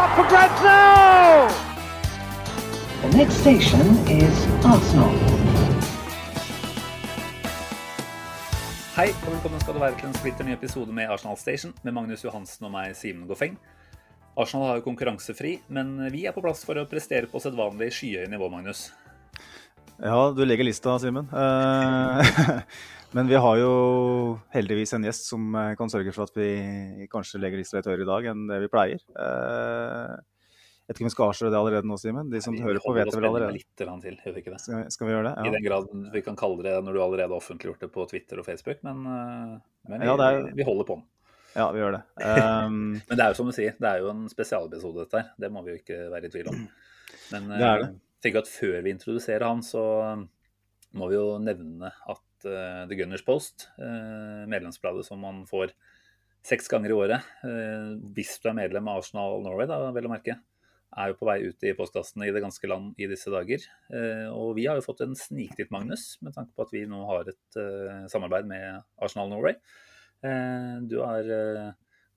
up for grabs now! The next station is Arsenal. Hei, og velkommen skal du være til en splitter ny episode med Arsenal Station med Magnus Johansen og meg, Simen Goffeng. Arsenal har jo konkurransefri, men vi er på plass for å prestere på sedvanlig skyhøye nivå, Magnus. Ja, du legger lista, Simen. Eh, men vi har jo heldigvis en gjest som eh, kan sørge for at vi kanskje legger litt høyere i dag enn det vi pleier. Eh, Jeg vet ikke om vi skal avsløre det allerede nå, Simen? De som Vi hører på, vet det vel allerede. Litt til, gjør vi ikke det? Skal, skal vi gjøre det? I den grad vi kan kalle det når du allerede har offentliggjort det på Twitter og Facebook, men, eh, men vi, Ja, er- vi holder på den. ja, vi gjør det. Um, Men det er jo som du sier, det er jo en spesialepisode dette her. Det må vi jo ikke være i tvil om. Men Det er det. jeg tenker at før vi introduserer han, så må vi jo nevne at eh, The Gunners Post, uh, medlemsbladet som man får seks ganger i året, uh, hvis du er medlem av Arsenal Norway, da, vel å merke, er jo på vei ut i postkassene i det ganske land i disse dager. Og vi har jo fått en sniktitt, Magnus, med tanke på at vi nå har et samarbeid med Arsenal Norway. Du har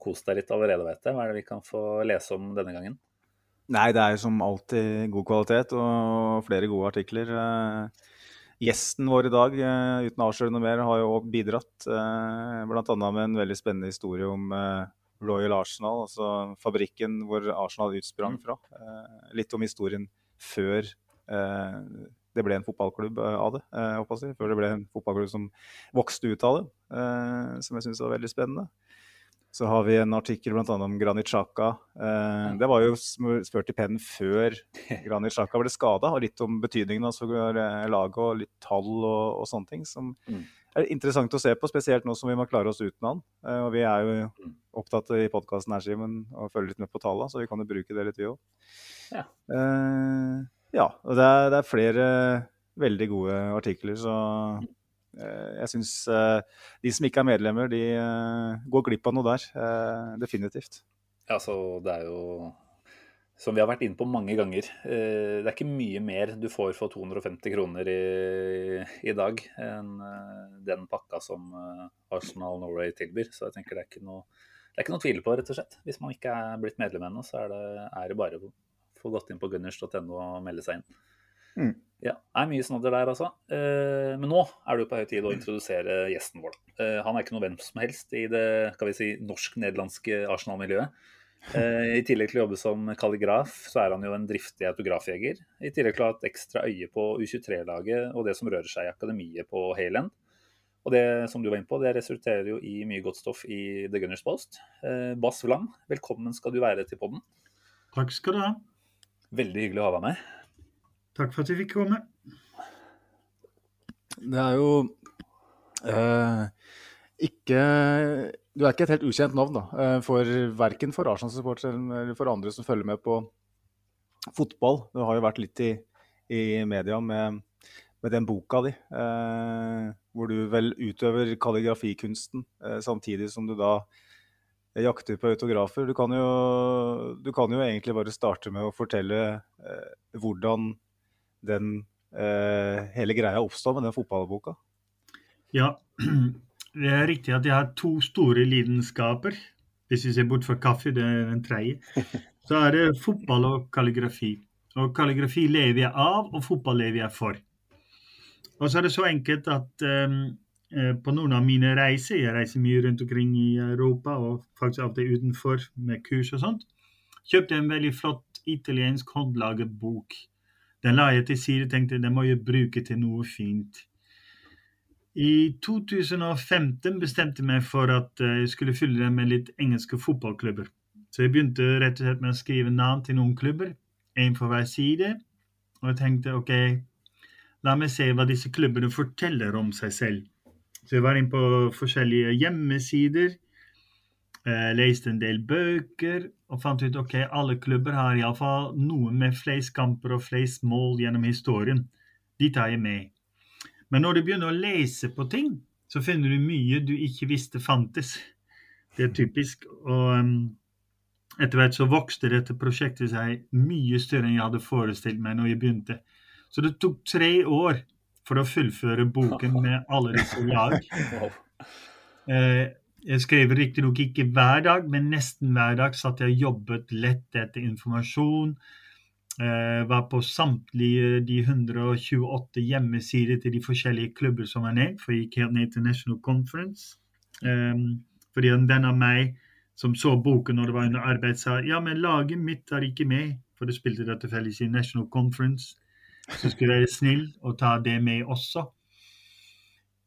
kost deg litt allerede, vet jeg. Hva er det vi kan få lese om denne gangen? nei, det er jo som alltid god kvalitet og flere gode artikler. Eh, Gjesten vår i dag, eh, uten å avsløre noe mer, har jo også bidratt. eh, annet med en veldig spennende historie om eh, Royal Arsenal, altså fabrikken hvor Arsenal utsprang fra. Eh, Litt om historien før det ble en fotballklubb av det. eh, håper jeg. Før det ble en fotballklubb som vokste ut av det, som jeg syns var veldig spennende. Så har vi en artikkel bl.a. om Granit Xhaka. Eh, det var jo spurt i pennen før Granit Xhaka ble skada, og litt om betydningen av eh, laget og litt tall og, og sånne ting. Som Mm. er interessant å se på, spesielt nå som vi må klare oss uten han. Eh, og vi er jo Mm. opptatt i podkasten her, Simen, og følger litt med på tallene, så vi kan jo bruke det litt, vi òg. Ja. Ja, og det er, det er flere veldig gode artikler, så eh, jeg syns eh, de som ikke er medlemmer, de eh, går glipp av noe der. Eh, definitivt. Ja, så det er jo som vi har vært inne på mange ganger, eh, det er ikke mye mer du får for 250 kroner i, i dag enn eh, den pakka som eh, Arsenal Norway tilbyr. Så jeg tenker det er ikke noe, det er ikke noe tvil på, rett og slett. Hvis man ikke er blitt medlem ennå, så er det, er det bare å få gått inn på gunners.no og melde seg inn. Mm. Ja, det er mye snadder der, altså. Eh, men nå er det jo på høy tid å introdusere gjesten vår. Eh, han er ikke noe hvem som helst i det skal vi si, norsk-nederlandske Arsenal-miljøet. Eh, I tillegg til å jobbe som kalligraf, så er han jo en driftig autografjeger. I tillegg til å ha et ekstra øye på U23-laget og det som rører seg i akademiet på Hayland. Og det som du var inne på, det resulterer jo i mye godt stoff i The Gunners Post. Bass Vlam, velkommen skal du være til podden. Takk skal du ha. Veldig hyggelig å ha deg med. Takk for at du fikk komme. Det er jo eh, ikke Du er ikke et helt ukjent navn, da. eh, For verken for Arsenal-supportere eller for andre som følger med på fotball. Du har jo vært litt i, i media med, med den boka di, eh, hvor du vel utøver kalligrafikunsten eh, samtidig som du da jakter på autografer. Du kan jo, du kan jo egentlig bare starte med å fortelle eh, hvordan den eh, hele greia oppstår med den fotballboka. Ja, det er riktig at jeg har to store lidenskaper. Hvis vi ser bort fra kaffe, det er den tredje. Så er det fotball og kalligrafi. Og kalligrafi lever jeg av, og fotball lever jeg for. Og så er det så enkelt at um, på noen av mine reiser, jeg reiser mye rundt omkring i Europa og faktisk av og til utenfor med kurs og sånt, kjøpte jeg en veldig flott italiensk håndlaget bok. Den la jeg til side og tenkte den må jeg bruke til noe fint. I 2015 bestemte jeg meg for at eh, jeg skulle fylle den med litt engelske fotballklubber. Så jeg begynte rett og slett med å skrive navn til noen klubber, én for hver side. Og jeg tenkte ok, la meg se hva disse klubbene forteller om seg selv. Så jeg var inne på forskjellige hjemmesider Eh, leste en del bøker og fant ut ok, alle klubber har iallfall noen med flest kamper og flest mål gjennom historien. De tar jeg med. Men når du begynner å lese på ting, så finner du mye du ikke visste fantes. Det er typisk. Og um, etter hvert så vokste dette prosjektet seg mye større enn jeg hadde forestilt meg når jeg begynte. Så det tok tre år for å fullføre boken med alle disse lag. Eh, jeg skrev riktignok ikke hver dag, men nesten hver dag satt jeg og jobbet lett etter informasjon. Eh, var på samtlige de 128 hjemmesider til de forskjellige klubber som er nevnt, for jeg gikk helt ned til National Conference. Eh, fordi en venn av meg som så boken når det var under arbeid, sa ja, men laget mitt er ikke med, for det spilte det tilfeldigvis i National Conference. Så skulle jeg være snill og ta det med også.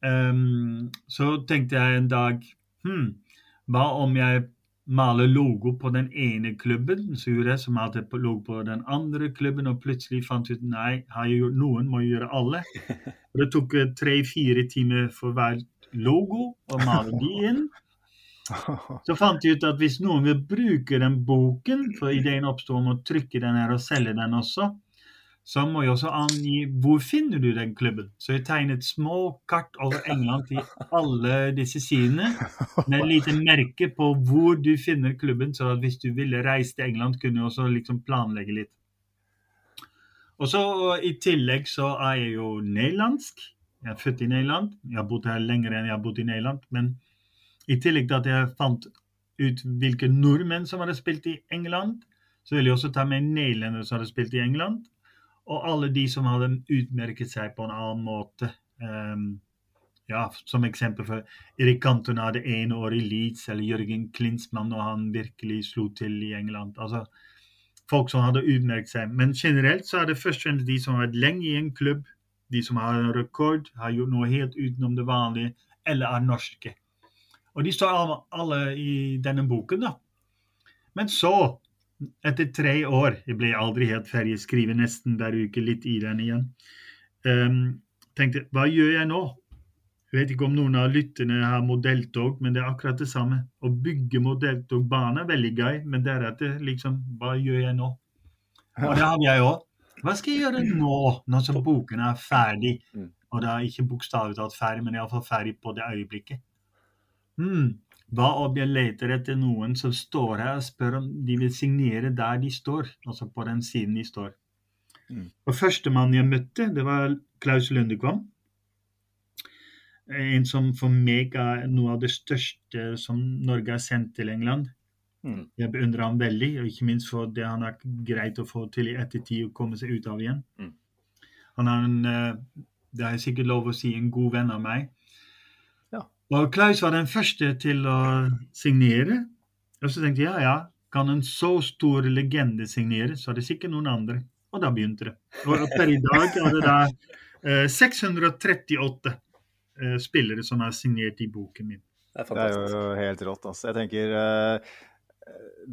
Um, så tenkte jeg en dag hm, hva om jeg maler logo på den ene klubben, så gjorde jeg som malte logo på den andre klubben, og plutselig fant ut nei, har jeg gjort noen, må jeg gjøre alle. Og det tok eh, tre-fire timer for hver logo å male de inn. Så fant jeg ut at hvis noen vil bruke den boken, for ideen oppstod om å trykke den her og selge den også, så må jeg også angi hvor finner du den klubben. Så jeg tegnet små kart over England til alle disse sidene, med et lite merke på hvor du finner klubben, så at hvis du ville reise til England, kunne du også liksom planlegge litt. Og så I tillegg så er jeg jo nederlandsk. Jeg er født i Nederland. Jeg har bodd her lenger enn jeg har bodd i Nederland. Men i tillegg til at jeg fant ut hvilke nordmenn som hadde spilt i England, så ville jeg også ta med nederlendere som hadde spilt i England og alle de som hadde utmerket seg på en annen måte. Um, ja, Som eksempel for Erik Cantona det ene året i Leeds, eller Jørgen Klinsmann når han virkelig slo til i England. Altså folk som hadde utmerket seg. Men generelt så er det først og fremst de som har vært lenge i en klubb, de som har en rekord, har gjort noe helt utenom det vanlige, eller er norske. Og de står alle, i denne boken, da. Men så etter tre år Jeg ble aldri helt ferdig, jeg skriver nesten hver uke litt i den igjen. Um, tenkte hva gjør jeg nå? Jeg vet ikke om noen av lytterne har modelltog, men det er akkurat det samme. Å bygge modelltogbane er veldig gøy, men deretter liksom Hva gjør jeg nå? Og det hadde jeg òg. Hva skal jeg gjøre nå, når så boken er ferdig? Mm. Og det er ikke bokstavelig talt ferdig, men iallfall ferdig på det øyeblikket. Hmm, hva om jeg leter etter noen som står her og spør om de vil signere der de står, altså på den siden de står. Mm. Og Førstemann jeg møtte, det var Klaus Lundekvam. En som for meg er noe av det største som Norge har sendt til England. Mm. Jeg beundrer ham veldig, og ikke minst for det han har greit å få til i ettertid å komme seg ut av igjen. Mm. Han er en, eh, det er sikkert lov å si, en god venn av meg. Og Klaus var den første til å signere. Og så tenkte jeg ja, ja, kan en så stor legende signere, så er det sikkert noen andre. Og da begynte det. Og per i dag er det da eh, 638 eh, spillere som er signert i boken min. Det er Det er jo helt rått. Altså. Jeg tenker eh,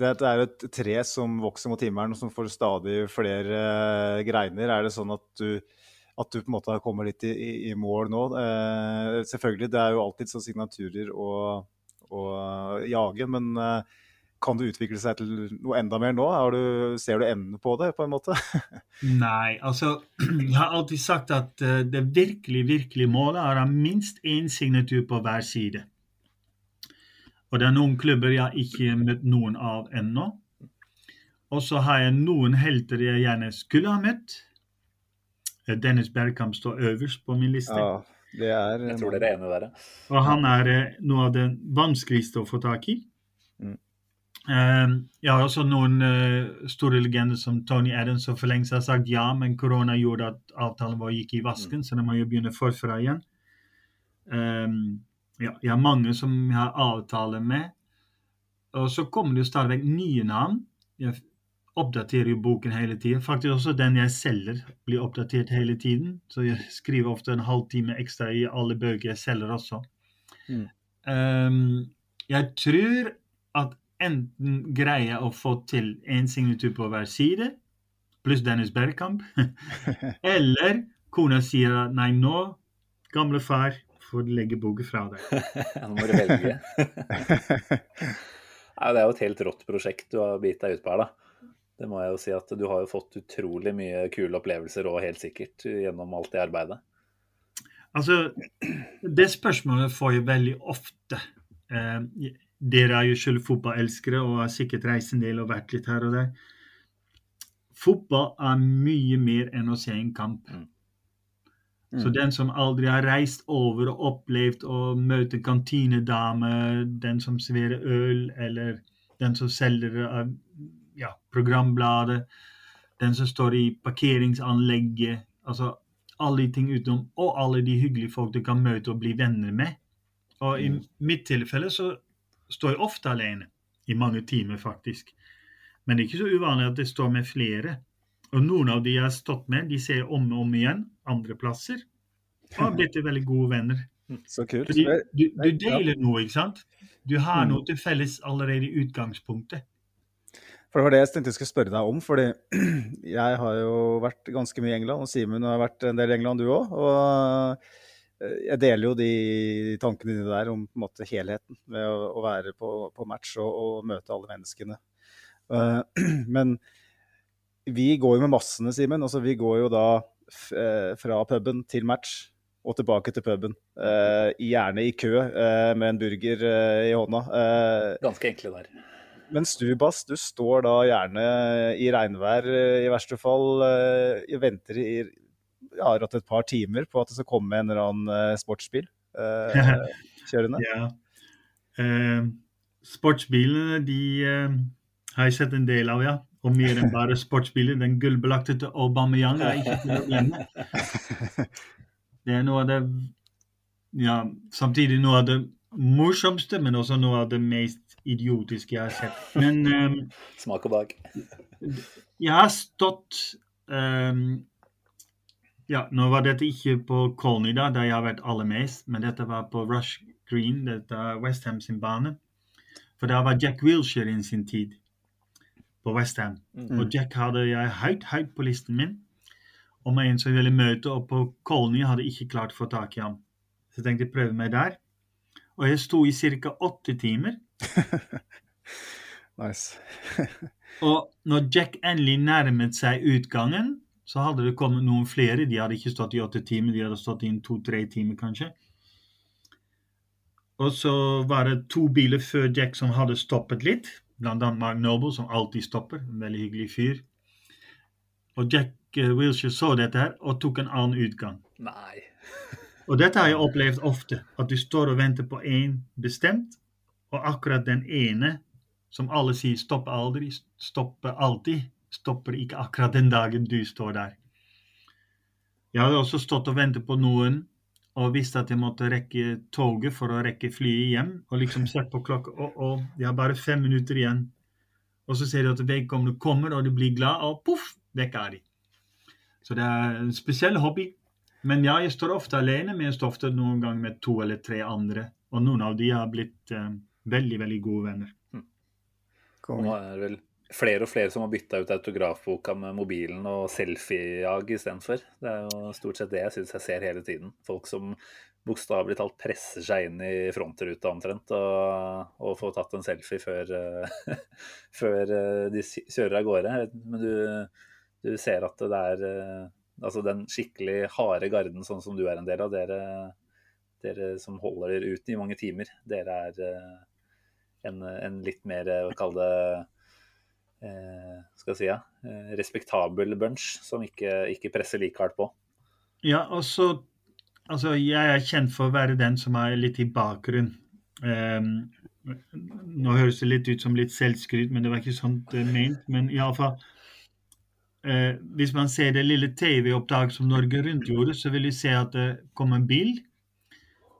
Dette er et tre som vokser mot himmelen, og som får stadig flere eh, greiner. Er det sånn at du, at du på en måte har kommet litt i, i, i mål nå? Eh, selvfølgelig, det er jo alltid sånn signaturer å, å jage, men eh, kan det utvikle seg til noe enda mer nå? Du, ser du enden på det, på en måte? Nei, altså Jeg har alltid sagt at eh, det virkelig, virkelig målet er minst én signatur på hver side. Og det er noen klubber jeg ikke har møtt noen av ennå. Og så har jeg noen helter jeg gjerne skulle ha møtt. Eh, Dennis Bergkamp står øverst på min liste. Ja, det er Jeg tror dere er enige der. Og han er eh, noe av det vanskeligste å få tak i. Mm. Eh, jeg har også noen eh, store legender som Tony Adams som for lengst har sagt ja, men korona gjorde at avtalen vår gikk i vasken, så da må jo begynne forfra igjen. Ja, jeg har mange som jeg har avtale med. Og så kommer det jo stadig vekk nye navn. Jeg oppdaterer jo boken hele tiden. Faktisk også den jeg selger, blir oppdatert hele tiden. Så jeg skriver ofte en halvtime ekstra i alle bøker jeg selger også. Mm. Um, jeg tror at enten greier jeg å få til én signatur på hver side, pluss Dennis Bergkamp, eller kona sier at nei, nå, gamle far, får du legge boken fra deg. Nå må du velge. ja, det er jo et helt rått prosjekt du har bitt deg ut på her, da. Det må jeg jo si at du har jo fått utrolig mye kule opplevelser og helt sikkert gjennom alt det arbeidet. Altså, det spørsmålet får jeg veldig ofte. Eh, dere er jo selv fotballelskere og har sikkert reist en del og vært litt her og der. Fotball er mye mer enn å se en kamp. Mm. Så den som aldri har reist over og opplevd å møte kantinedame, den som serverer øl, eller den som selger ja, programbladet, den som står i parkeringsanlegget altså alle de ting utenom, og alle de hyggelige folk du kan møte og bli venner med. Og i mitt tilfelle så står jeg ofte alene, i mange timer faktisk. Men det er ikke så uvanlig at det står med flere. Og noen av de jeg har stått med, de ser jeg om og om igjen andre plasser. Og har blitt veldig gode venner. Så kult. Fordi du, du deler noe, ikke sant? Du har Mm. noe til felles allerede i utgangspunktet. For det var det jeg tenkte jeg skulle spørre deg om. fordi jeg har jo vært ganske mye i England, og Simen har vært en del i England, du òg. Og eh, jeg deler jo de tankene dine der om på en måte helheten ved å, å være på, på match og, og møte alle menneskene. Eh, Men vi går jo med massene, Simen. Altså, vi går jo da eh, fra puben til match og tilbake til puben. Eh, gjerne i kø eh, med en burger eh, i hånda. Ganske enkle der. Mens du, Bass, du står da gjerne i regnvær eh, i verste fall. eh, venter i ja, rått et par timer på at det skal komme en eller annen eh, sportsbil eh, kjørende. Ja. Eh, sportsbilene de eh, har jeg sett en del av, ja. Og mer enn bare sportsbiler. Den gullbelagte til Aubameyang er ikke til å glemme. Det er noe av det ja, samtidig noe av det morsomste, men også noe av det mest idiotiske jeg har sett. Men um, Smak og bak. jeg har stått um, Ja, nå var dette ikke på Colny, da, der jeg har vært aller mest, men dette var på Rush Green, dette er Westham sin bane. For der var Jack Wilshere i sin tid på Westham. Og Jack hadde jeg høyt, høyt på listen min om en som ville møte, opp på Colny, hadde ikke klart å få tak i ham. Så jeg tenkte jeg prøve meg der. Og jeg sto i ca. åtte timer. Nice. Og når Jack endelig nærmet seg utgangen, så hadde det kommet noen flere. De hadde ikke stått i åtte timer, de hadde stått i to-tre timer kanskje. Og så var det to biler før Jack som hadde stoppet litt. Blant annet Mark Noble, som alltid stopper. En veldig hyggelig fyr. Og Jack eh, Wilshere så dette her og tok en annen utgang. Nei. Og dette har jeg opplevd ofte. At du står og venter på én bestemt, og akkurat den ene som alle sier stopper aldri, stopper alltid, stopper ikke akkurat den dagen du står der. Jeg hadde også stått og ventet på noen og visste at jeg måtte rekke toget for å rekke flyet hjem. Og liksom sett på klokka og, og jeg har bare fem minutter igjen. Og så ser du at vedkommende kommer, og du blir glad, og poff, vekk er de. Så det er en spesiell hobby. Men ja, jeg står ofte alene, men jeg står ofte noen ganger med to eller tre andre. Og noen av de har blitt eh, veldig, veldig gode venner. Og nå er det vel flere og flere som har bytta ut autografboka med mobilen og selfiejag istedenfor. Det er jo stort sett det jeg syns jeg ser hele tiden. Folk som bokstavelig talt presser seg inn i frontruta omtrent og, og får tatt en selfie før, eh, før eh, de kjører av gårde. Men du, du ser at det er eh, altså den skikkelig harde garden, sånn som du er en del av, dere, dere som holder dere ute i mange timer, dere er eh, en, en litt mer, eh, kall det eh, skal jeg si, ja, eh, respektabel bunch som ikke, ikke presser like hardt på. Ja, og så Altså, jeg er kjent for å være den som er litt i bakgrunn. Um, nå høres det litt ut som litt selvskryt, men det var ikke det er ment. Men iallfall eh, Hvis man ser det lille TV-opptaket som Norge Rundt gjorde, så vil vi se at det kom en bil,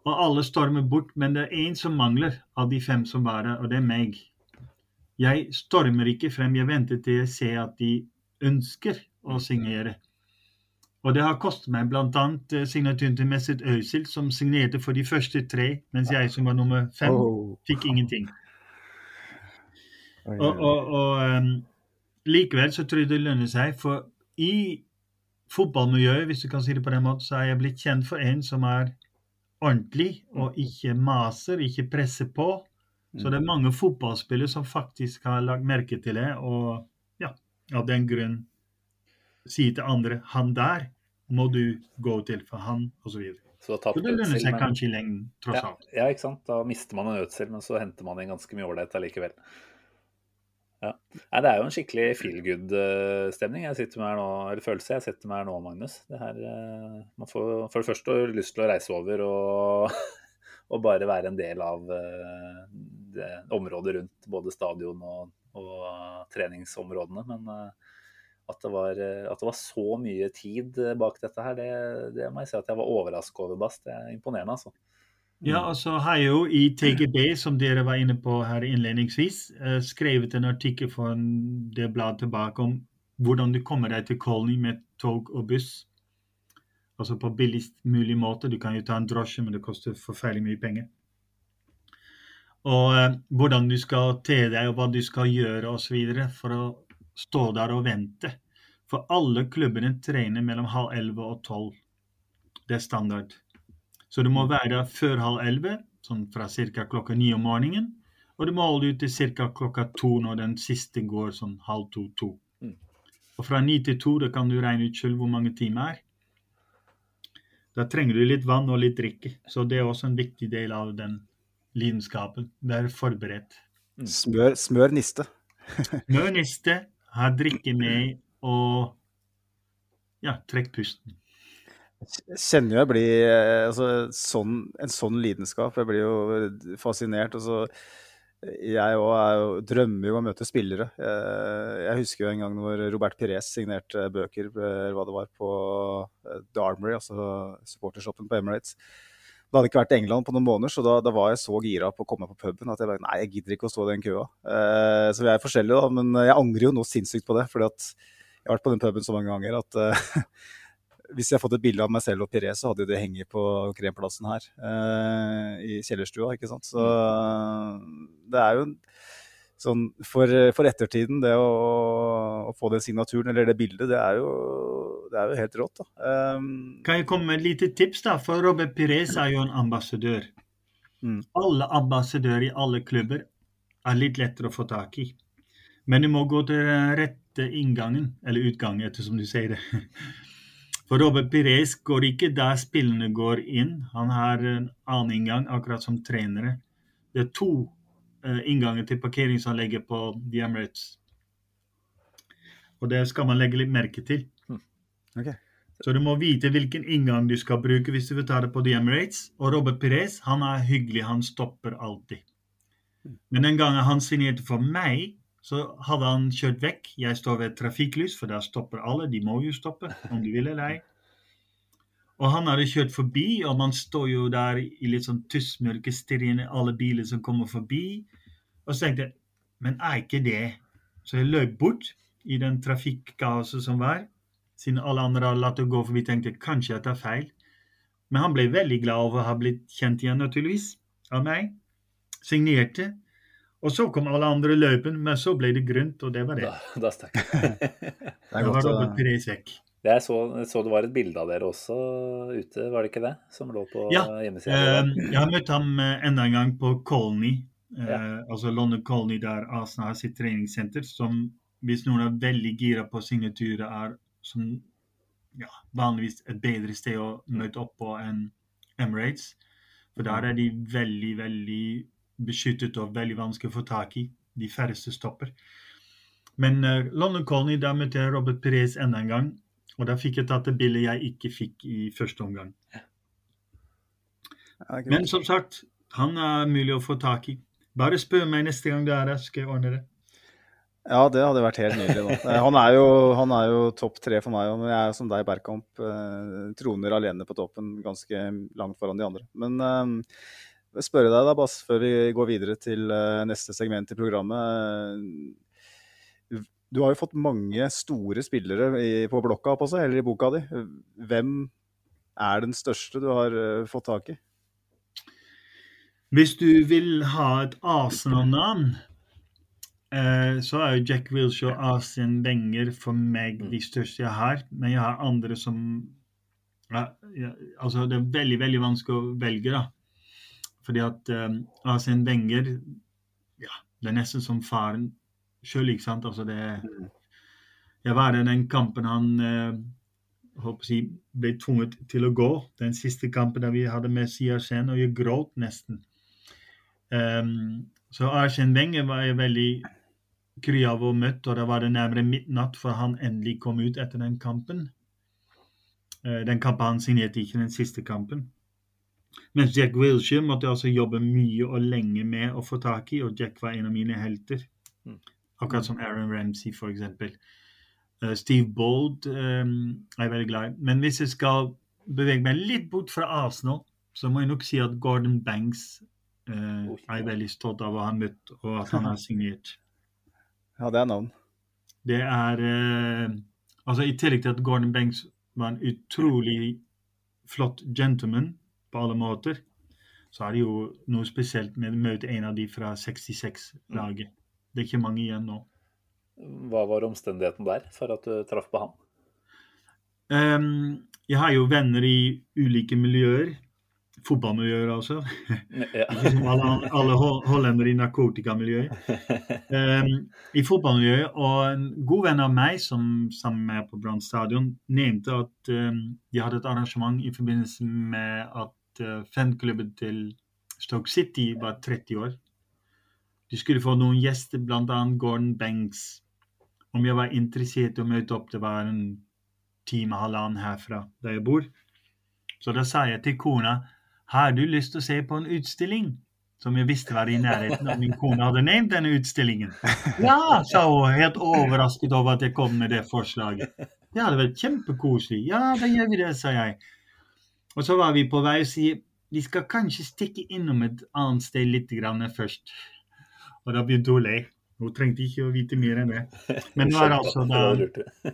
og alle stormer bort. Men det er én som mangler av de fem som var der, og det er meg. Jeg stormer ikke frem. Jeg venter til jeg ser at de ønsker å signere. Og det har kostet meg bl.a. signaturen til Messet Øysild, som signerte for de første tre, mens jeg som var nummer fem, fikk ingenting. Og, og, og ehm, likevel så tror jeg det lønner seg, for i fotballmiljøet, hvis du kan si det på den måten, så er jeg blitt kjent for en som er ordentlig og ikke maser, ikke presser på, Så det er mange fotballspillere som faktisk har lagt merke til det, og ja, av den grunn sier til andre 'han der må du gå til, for han', osv. Så Så det lønner seg kanskje i lengden, tross ja, alt. ja, ikke sant. Da mister man en ødsel, men så henter man inn ganske mye ålreit allikevel. Ja. Nei, det er jo en skikkelig feel good-stemning jeg sitter med her nå, eller følelse jeg sitter med her nå, Magnus. Her, eh, man får for det første lyst til å reise over og, og bare være en del av eh, det området rundt både stadion og, og treningsområdene. Men eh, at det, var, eh, at det var så mye tid eh, bak dette her, det, det må jeg si at jeg var overrasket over, Bast. Det er imponerende, altså. Ja, og så har jo i TGB, som dere var inne på her innledningsvis, eh, skrevet en artikkel for det bladet tilbake om hvordan du kommer deg til Colny med tog og buss. Altså på billigst mulig måte. Du kan jo ta en drosje, men det koster forferdelig mye penger. Og eh, hvordan du skal te deg, og hva du skal gjøre osv. for å stå der og vente. For alle klubbene trener mellom halv elleve og tolv. Det er standard. Så du må være der før halv elleve, sånn fra ca. klokka ni om morgenen. Og du må holde ut til ca. klokka to når den siste går sånn halv to-to. Mm. Og fra ni til to da kan du regne ut selv hvor mange timer er. Da trenger du litt vann og litt drikke. Så det er også en viktig del av den lidenskapen. Være forberedt. Smør, smør niste. smør niste, ha drikke med og ja, trekk pusten. Jeg kjenner jo jeg blir eh, altså, sånn, En sånn lidenskap. Jeg blir jo fascinert. Og jeg òg er drømmer jo om å møte spillere. Jeg, jeg husker jo en gang når Robert Pires signerte bøker eller hva det var, på eh, The Armory, altså supportershoppen på Emirates. Det hadde ikke vært i England på noen måneder, så da, da var jeg så gira på å komme på puben at jeg bare Nei, jeg gidder ikke å stå i den køa. Eh, så vi er forskjellige, da, men jeg angrer jo nå sinnssykt på det. fordi at jeg har vært på den puben så mange ganger at eh, hvis jeg hadde fått et bilde av meg selv og Piré, så hadde jo det hengt på kremplassen her eh, i kjellerstua. ikke sant? Så det er jo en sånn for, for ettertiden, det å, å, få den signaturen eller det bildet, det er jo, det er jo helt rått. da. Um, Kan jeg komme med et lite tips, da? For Robert Pires er jo en ambassadør. Mm. Alle ambassadører i alle klubber er litt lettere å få tak i. Men du må gå til rette inngangen, eller utgangen, ettersom du sier det. For Robert Pires går ikke der spillene går inn. Han har en annen inngang, akkurat som trenere. Det er to uh, innganger til parkeringsanlegget på The Emirates. Og det skal man legge litt merke til. ok. Så du må vite hvilken inngang du skal bruke hvis du vil ta det på The Emirates. Og Robert Pires han er hyggelig, han stopper alltid. Men den gangen han signerte for meg, så hadde han kjørt vekk. Jeg står ved et trafikklys, for der stopper alle. De må jo stoppe, om de vil eller ei. Og han hadde kjørt forbi, og man står jo der i litt sånn tussmørke, stirrer alle biler som kommer forbi. Og så tenkte jeg, men er ikke det Så jeg løp bort i den trafikkaoset som var siden alle andre hadde latt det gå forbi, tenkte jeg kanskje jeg tar feil. Men han ble veldig glad over å ha blitt kjent igjen, naturligvis, av meg. Signerte. Og så kom alle andre løypen, men så ble det grønt, og det var det. Da, da stakk jeg. Det er Da var det Robert å- Pires. Jeg så, så det var et bilde av dere også ute, var det ikke det? Som lå på Ja, hjemmesida? Uh, jeg har møtt ham eh, enda en gang på Colony, eh, Ja. altså London Colony, der Arsenal har sitt treningssenter, som hvis noen er veldig gira på signaturer, er som ja, vanligvis et bedre sted å møte opp på enn Emirates. For der er de veldig, veldig beskyttet og veldig vanskelig å få tak i. De færreste stopper. Men uh, London Colney, da møtte jeg Robert Perez enda en gang. Og da fikk jeg tatt det bildet jeg ikke fikk i første omgang. Ja, Men som sagt, han er mulig å få tak i. Bare spør meg neste gang du er her, skal jeg ordne det. Ja, det hadde vært helt nydelig. Da. Han er jo, han er jo topp tre for meg og men jeg er som deg, Bergkamp. Eh, troner alene på toppen, ganske langt foran de andre. Men eh, spørre deg da, Bass, før vi går videre til eh, neste segment i programmet. Du har jo fått mange store spillere på blokka på seg, eller i boka di. Hvem er den største du har eh, fått tak i? Hvis du vil ha et Arsenal-navn, eh, så er jo Jack Wilshaw, Arsene Wenger for meg de største jeg har. Men jeg har andre som ja, Altså, det er veldig, veldig vanskelig å velge, da. Fordi at um, Arsene Wenger Det er nesten som faren sjøl, ikke sant. Altså det Jeg var i den kampen han uh, å si, ble tvunget til å gå. Den siste kampen der vi hadde med Siarsen, og jeg gråt nesten. Um, så Arsen Wenger var jeg veldig kry av å møte, og da var det nærmere midnatt for han endelig kom ut etter den kampen. Uh, den kampen han signerte ikke, den siste kampen. Mens Jack Wilshere måtte jeg altså jobbe mye og lenge med å få tak i, og Jack var en av mine helter. Mm. Akkurat som Aaron Ramsey, eksempel. Uh, Steve Bold um, er jeg veldig glad i. Men hvis jeg skal bevege meg litt bort fra Arsenal, så må jeg nok si at Gordon Banks uh, er jeg veldig stolt av å ha møtt, og at han har signert. Ja, det er navn. Det er uh, Altså, i tillegg til at Gordon Banks var en utrolig flott gentleman på alle måter, så er det jo noe spesielt med å møte en av de fra 66-laget. Det er ikke mange igjen nå. Hva var omstendigheten der for at du traff på ham? Um, jeg har jo venner i ulike miljøer. Fotballmiljøer, altså. Ja. Ikke som alle, alle hol- hollendere i narkotikamiljøet. Um, I fotballmiljøet. Og en god venn av meg som sammen med på Brann stadion nevnte at um, de hadde et arrangement i forbindelse med at fanklubben til Stoke City var 30 år. De skulle få noen gjester, bl.a. Gordon Banks. Om jeg var interessert i å møte opp, det var en time, halvannen herfra der jeg bor. Så da sa jeg til kona har du lyst til å se på en utstilling? Som jeg visste var i nærheten, og min kone hadde nevnt denne utstillingen. Ja, sa hun, helt overrasket over at jeg kom med det forslaget. Ja, det var kjempekoselig. Ja, da gjør vi det, sa jeg. Og så var vi på vei og sier vi skal kanskje stikke innom et annet sted litt grann først. Og da begynte hun å le. Hun trengte ikke å vite mer enn det. Men det var altså da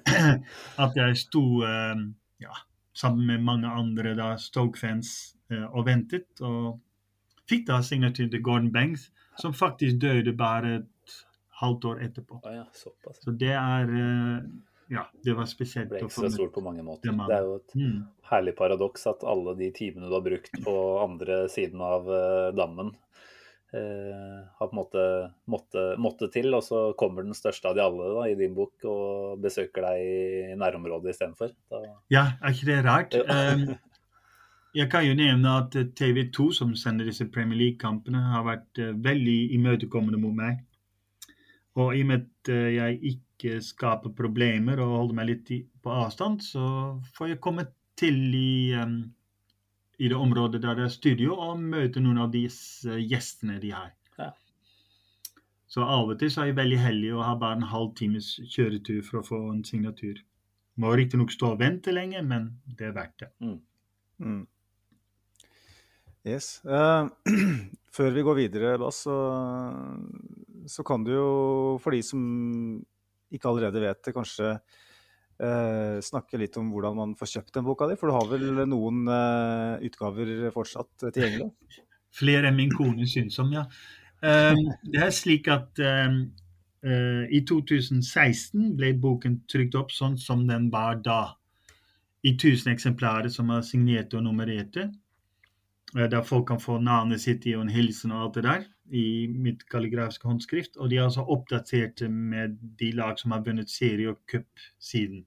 at jeg sto eh, ja, sammen med mange andre da, Stoke-fans eh, og ventet. Og fikk da signaturen til Gordon Banks, som faktisk døde bare et halvt år etterpå. Så det er eh, Ja, det var spesielt. Det ble ekstra stort på mange måter. Det er jo et Mm. herlig paradoks at alle de timene du har brukt på andre siden av eh, dammen, eh, har på en måte måtte, måtte til, og så kommer den største av de alle da, i din bok og besøker deg i nærområdet istedenfor. Da- Ja, er ikke det rart? Ehm, jeg kan jo nevne at TV 2, som sender disse Premier League-kampene, har vært eh, veldig imøtekommende mot meg. Og i og med at eh, jeg ikke skaper problemer og holder meg litt i, på avstand, så får jeg komme til i, um, i det området der det er studio, og møte noen av disse gjestene de har. Ja. Så av og til så er jeg veldig heldig og har bare en halv times kjøretur for å få en signatur. Må riktignok stå og vente lenge, men det er verdt det. Mm. Yes. Uh, før vi går videre, Bass, så, så kan du jo, for de som ikke allerede vet det, kanskje eh, snakke litt om hvordan man får kjøpt den boka di? For du har vel noen eh, utgaver fortsatt tilgjengelig? Flere enn min kone syns om, ja. Um, det er slik at um, uh, i 2016 ble boken trykt opp sånn som den var da. I 1000 eksemplarer som er signerte og nummererte. Der folk kan få navnet sitt i og en hilsen og alt det der. I mitt kalligrafiske håndskrift. Og de er altså oppdaterte med de lag som har vunnet serie og cup siden.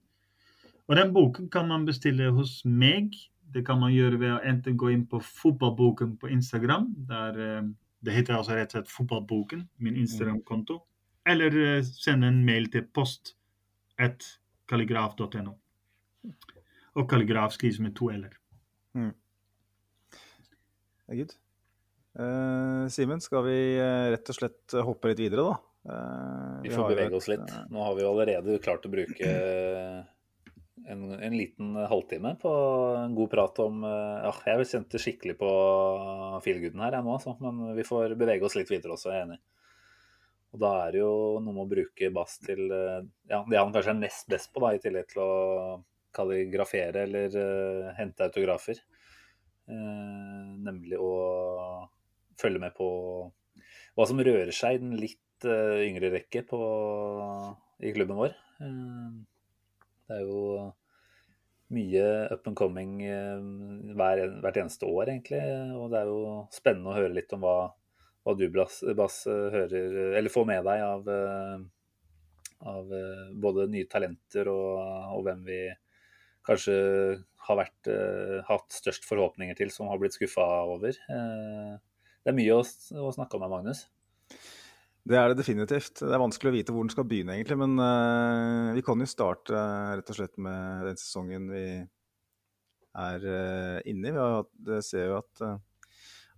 Og den boken kan man bestille hos meg. Det kan man gjøre ved å enten gå inn på Fotballboken på Instagram. der eh, Det heter altså rett og slett Fotballboken, min Instagram-konto. Eller eh, sende en mail til post at kalligraf.no. Og kalligraf skrives med to l-er. Det er good. Eh, Simen, skal vi eh, rett og slett hoppe litt videre, da? Uh, Vi har får bevege oss litt. Nå har vi allerede klart å bruke en, en liten halvtime på en god prat om Ja, jeg kjente skikkelig på feelgooden her jeg nå, altså. Men vi får bevege oss litt videre også, jeg er enig. Og da er det jo noe med å bruke bass til ja, det han kanskje er nest best på, da, i tillegg til å kalligrafere eller uh, hente autografer. Uh, nemlig å følge med på hva som rører seg i den litt uh, yngre rekke på, i klubben vår. Uh, det er jo mye up and coming uh, hver, hvert eneste år, egentlig. Og det er jo spennende å høre litt om hva, hva du, Bass, Bass, hører Eller får med deg av, av både nye talenter og, og hvem vi kanskje har vært, hatt størst forhåpninger til, som har blitt skuffa over. Eh, det er mye å, å snakke om her, Magnus. Det er det definitivt. Det er vanskelig å vite hvor den skal begynne, egentlig. Men uh, vi kan jo starte uh, rett og slett med den sesongen vi er uh, inne i. Vi har, det ser jo at,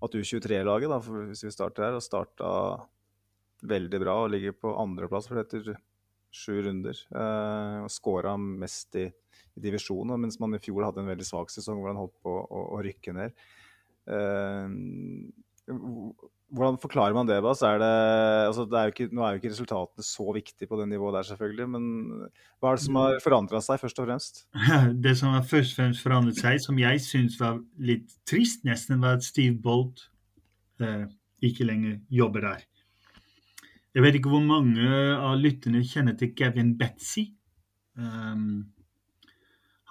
at U23-laget, hvis vi starter her, har starta veldig bra og ligger på andreplass etter sju runder. Uh, Skåra mest i, i divisjonen, mens man i fjor hadde en veldig svak sesong hvor han holdt på å, å rykke ned. Uh, hvordan forklarer man det? Bass? Er det, altså det er ikke, nå er jo ikke resultatene så viktige på det nivået der, selvfølgelig. Men hva er det som har forandra seg, først og fremst? Det som har først og fremst forandret seg, som jeg syns var litt trist, nesten, var at Steve Bolt eh, ikke lenger jobber der. Jeg vet ikke hvor mange av lytterne kjenner til Gavin Betzy. Um,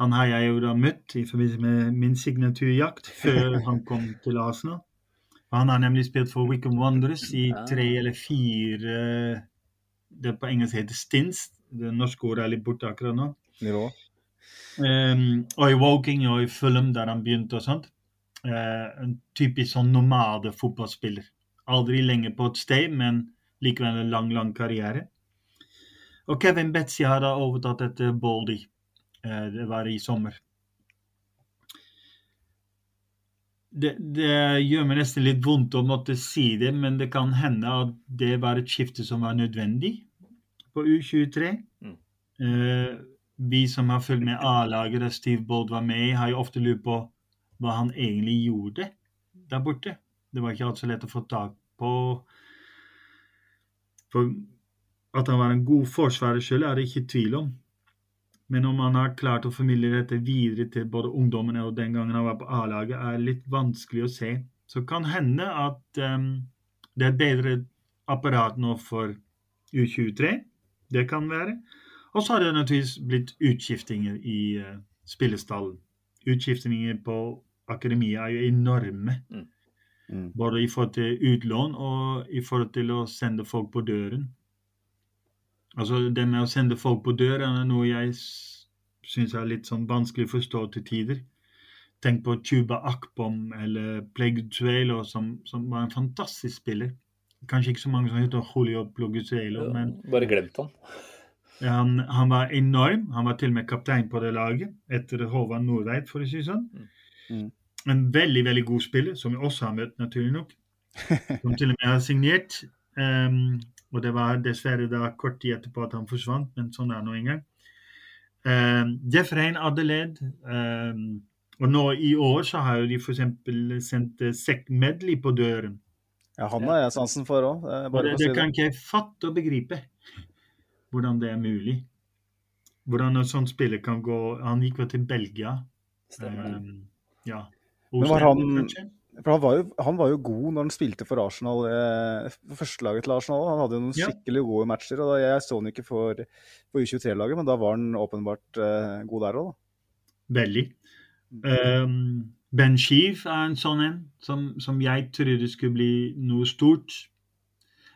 han har jeg jo da møtt i forbindelse med min signaturjakt før han kom til Arsenal. Han har nemlig spilt for Wickham Wanderers i tre eller fire Det på engelsk heter stints. Det norske ordet er litt borte akkurat nå. Nivå. Um, og i Woking og i Fulham, der han begynte og sånt. Uh, en typisk sånn nomade fotballspiller. Aldri lenge på et sted, men likevel en lang, lang karriere. Og Kevin Betzy har da overtatt etter Baldy. Uh, det var i sommer. Det, det, gjør meg nesten litt vondt å måtte si det, men det kan hende at det var et skifte som var nødvendig på U23. Mm. Uh, vi som har fulgt med A-laget der Steve Bold var med i, har jo ofte lurt på hva han egentlig gjorde der borte. Det var ikke alt så lett å få tak på for at han var en god forsvarer selv, er det ikke tvil om. Men om man har klart å formidle dette videre til både ungdommene og den gangen han var på A-laget, er litt vanskelig å se. Så kan hende at um, det er et bedre apparat nå for U23. Det kan være. Og så har det naturligvis blitt utskiftinger i uh, spillestallen. Utskiftinger på akademiet er jo enorme. Mm. Mm. Både i forhold til utlån og i forhold til å sende folk på døren. Altså Det med å sende folk på dør er noe jeg syns er litt sånn vanskelig å forstå til tider. Tenk på Tuba Akbom eller Pleguzuelo, som, som var en fantastisk spiller. Kanskje ikke så mange som heter Julio Pleguzuelo, men Bare glemt han. Han, han, var enorm. Han var til og med kaptein på det laget etter Håvard Nordveit, for å si sånn. Mm. Mm en veldig veldig god spiller, som vi også har møtt, naturlig nok. Som til og med har signert. Um, og det var dessverre da kort tid etterpå at han forsvant, men sånn er det nå engang. Jeff Rein Adelaide. Uh, og nå i år så har jo de f.eks. sendt Sek Medley på døren. Ja, han har jeg sansen for òg. Det, det, kan ikke jeg fatte og begripe. Hvordan det er mulig. Hvordan en sånn spiller kan gå Han gikk vel til Belgia. Stemmer. Um, ja. Men var han, for han var, jo, han var jo god når han spilte for Arsenal, eh, førstelaget til Arsenal. Han hadde noen skikkelig gode matcher. og da, Jeg så han ikke for, for U23-laget, men da var han åpenbart eh, god der òg, da. Veldig. Um, ben Sheev er en sånn en som, som, jeg trodde skulle bli noe stort.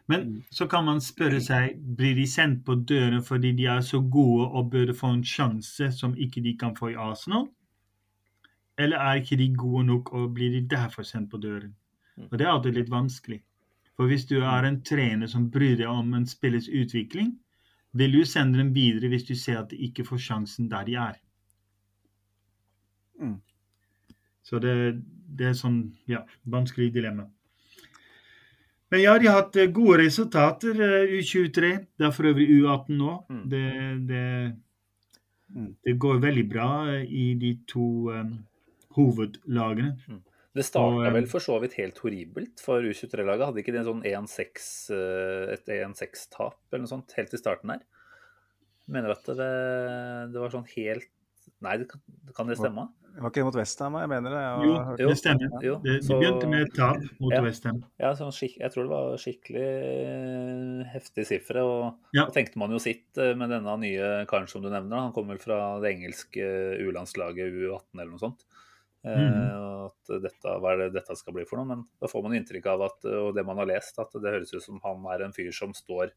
Men mm. så kan man spørre seg blir de sendt på døren fordi de er så gode og burde få en sjanse som ikke de kan få i Arsenal? Eller er ikke de gode nok, og blir de derfor sendt på døren? Mm. Og Det er alltid litt vanskelig. For hvis du er en trener som bryr deg om en spillers utvikling, vil du sende dem videre hvis du ser at de ikke får sjansen der de er. Mm. Så det, det, er sånn ja, vanskelig dilemma. Men ja, de har hatt eh, gode resultater, eh, U23. Det er for øvrig U18 nå. Mm. Det, det, mm. det, går veldig bra eh, i de to um, hovedlagene. Mm. Det starta vel for så vidt helt horribelt for U23-laget. Hadde ikke de en sånn 1-6, eh, et 1-6-tap eller noe sånt helt i starten her? Mener at det, det var sånn helt Nei, det kan, kan, det stemme? Det var ikke mot Westham, jeg mener det. Jeg jo, det stemmer. Jo, det, de begynte med et tap mot ja, Westham. Ja, sånn jeg tror det var skikkelig eh, heftige sifre. Og ja. da tenkte man jo sitt eh, med denne nye karen som du nevner. Han kommer vel fra det engelske U-landslaget U18 eller noe sånt. Eh, og At dette, hva er det dette skal bli for noe. Men da får man inntrykk av at, og det man har lest, at det høres ut som han er en fyr som står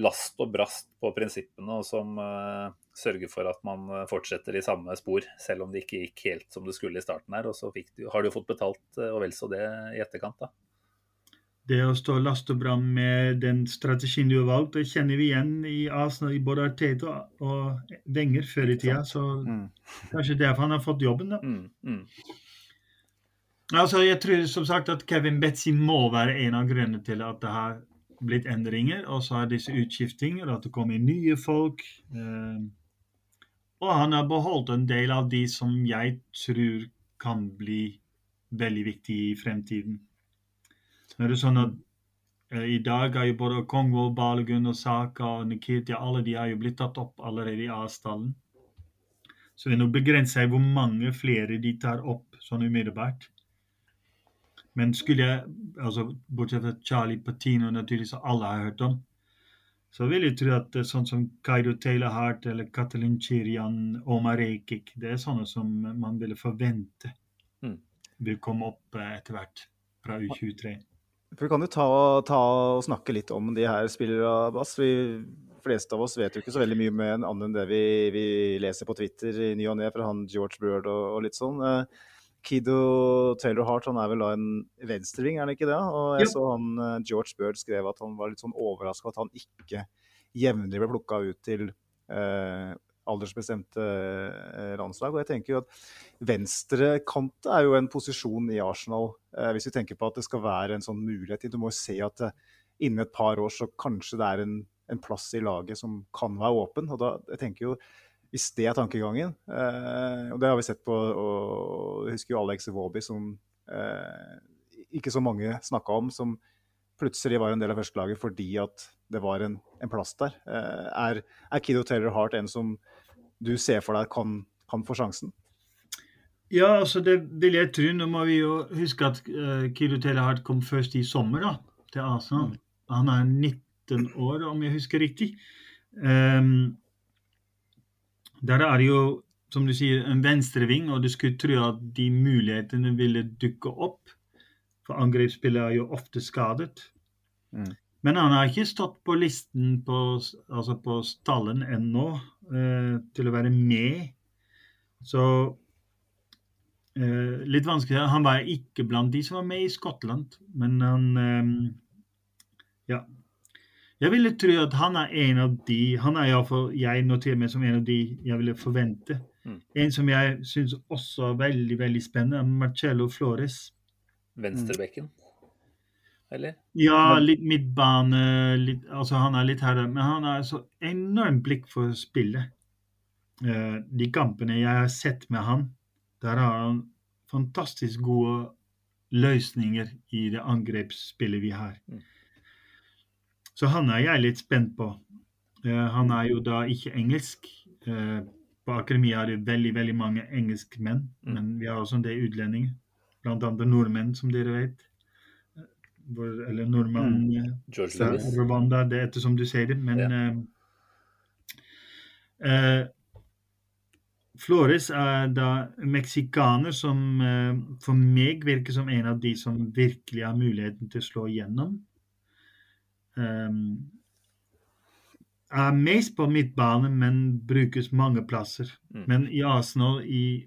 last og brast på prinsippene, og som uh, sørger for at man eh, fortsetter i samme spor, selv om det ikke gikk helt som det skulle i starten her. Og så du, har du fått betalt eh, og vel så det i etterkant, da. Det å stå last og bram med den strategien du har valgt, det kjenner vi igjen i Arsenal, i både Arteta og Wenger før i tida. Så Mm. kanskje derfor han har fått jobben, da. Mm, mm. Altså, jeg tror som sagt at Kevin Betzy må være en av grunnene til at det har blitt endringer. Og så er disse utskiftinger, at det kommer nye folk. Eh, og han har beholdt en del av de som jeg tror kan bli veldig viktige i fremtiden. Er det sånn at eh, i dag er jo både Kongo, Balogun og Saka og Nikita alle de har jo blitt tatt opp allerede i avstallen. Så det er noe begrenset hvor mange flere de tar opp sånn umiddelbart. Men skulle jeg, altså bortsett fra Charlie Patino, naturligvis som alle har hørt om, så vil jeg tro at er sånn som Kaido Taylor Hart eller Katalin Chirian, Omar Rekik, det er sånne som man ville forvente Mm. vil komme opp eh, etter hvert fra U23. For Vi kan jo ta, ta og snakke litt om de her spillerne, Bass. Vi fleste av oss vet jo ikke så veldig mye med en annen enn det vi, vi leser på Twitter i ny og ne fra han George Bird og, og litt sånn. Eh, Kido Taylor Hart han er vel da en venstreving, er han ikke det? Og jeg Ja. så han eh, George Bird skrev at han var litt sånn overraska at han ikke jevnlig ble plukka ut til eh, aldersbestemte eh, landslag. Og jeg tenker jo at venstrekant er jo en posisjon i Arsenal, eh, hvis vi tenker på at det skal være en sånn mulighet. Du må jo se at eh, innen et par år så kanskje det er en, en plass i laget som kan være åpen. Og da jeg tenker jo hvis det er tankegangen, og det har vi sett på og Jeg husker jo Alex Våby som ikke så mange snakka om, som plutselig var en del av førstelaget fordi at det var en, en plass der. Er, er Kiddo Taylor Hart en som du ser for deg kan, kan få sjansen? Ja, altså det vil jeg tro. Nå må vi jo huske at uh, Kilo Telehardt kom først i sommer da, til Arsenal. Han er 19 år, om jeg husker riktig. Um, der er det jo, som du sier, en venstreving, og du skulle tro at de mulighetene ville dukke opp. For angrepsspillere er jo ofte skadet. Mm. Men han har ikke stått på listen på, altså på stallen ennå eh, til å være med. Så eh, litt vanskelig. Han var ikke blant de som var med i Skottland, men han eh, Ja. Jeg ville tro at han er en av de Han er iallfall jeg noterer meg som en av de jeg ville forvente. Mm. En som jeg syns også er veldig veldig spennende, er Marcello Flores. Venstrebekken, eller? Ja, litt midtbane litt, altså Han er litt her, men han har så enormt blikk for spillet. Eh, de kampene jeg har sett med han, der har han fantastisk gode løsninger i det angrepsspillet vi har. Mm. Så han er jeg litt spent på. Eh, han er jo da ikke engelsk. Eh, på akademiet er det veldig veldig mange engelskmenn, Mm. men vi har også en del utlendinger. Blant annet nordmenn, som dere vet. Hvor, eller nordmann mm. George Lewis. Rwanda, det er ettersom du sier det. Men Ja. eh, eh, Flores er da meksikaner som eh, for meg virker som en av de som virkelig har muligheten til å slå igjennom. Um, er mest på midtbane, men brukes mange plasser. Mm. Men i Arsenal, i,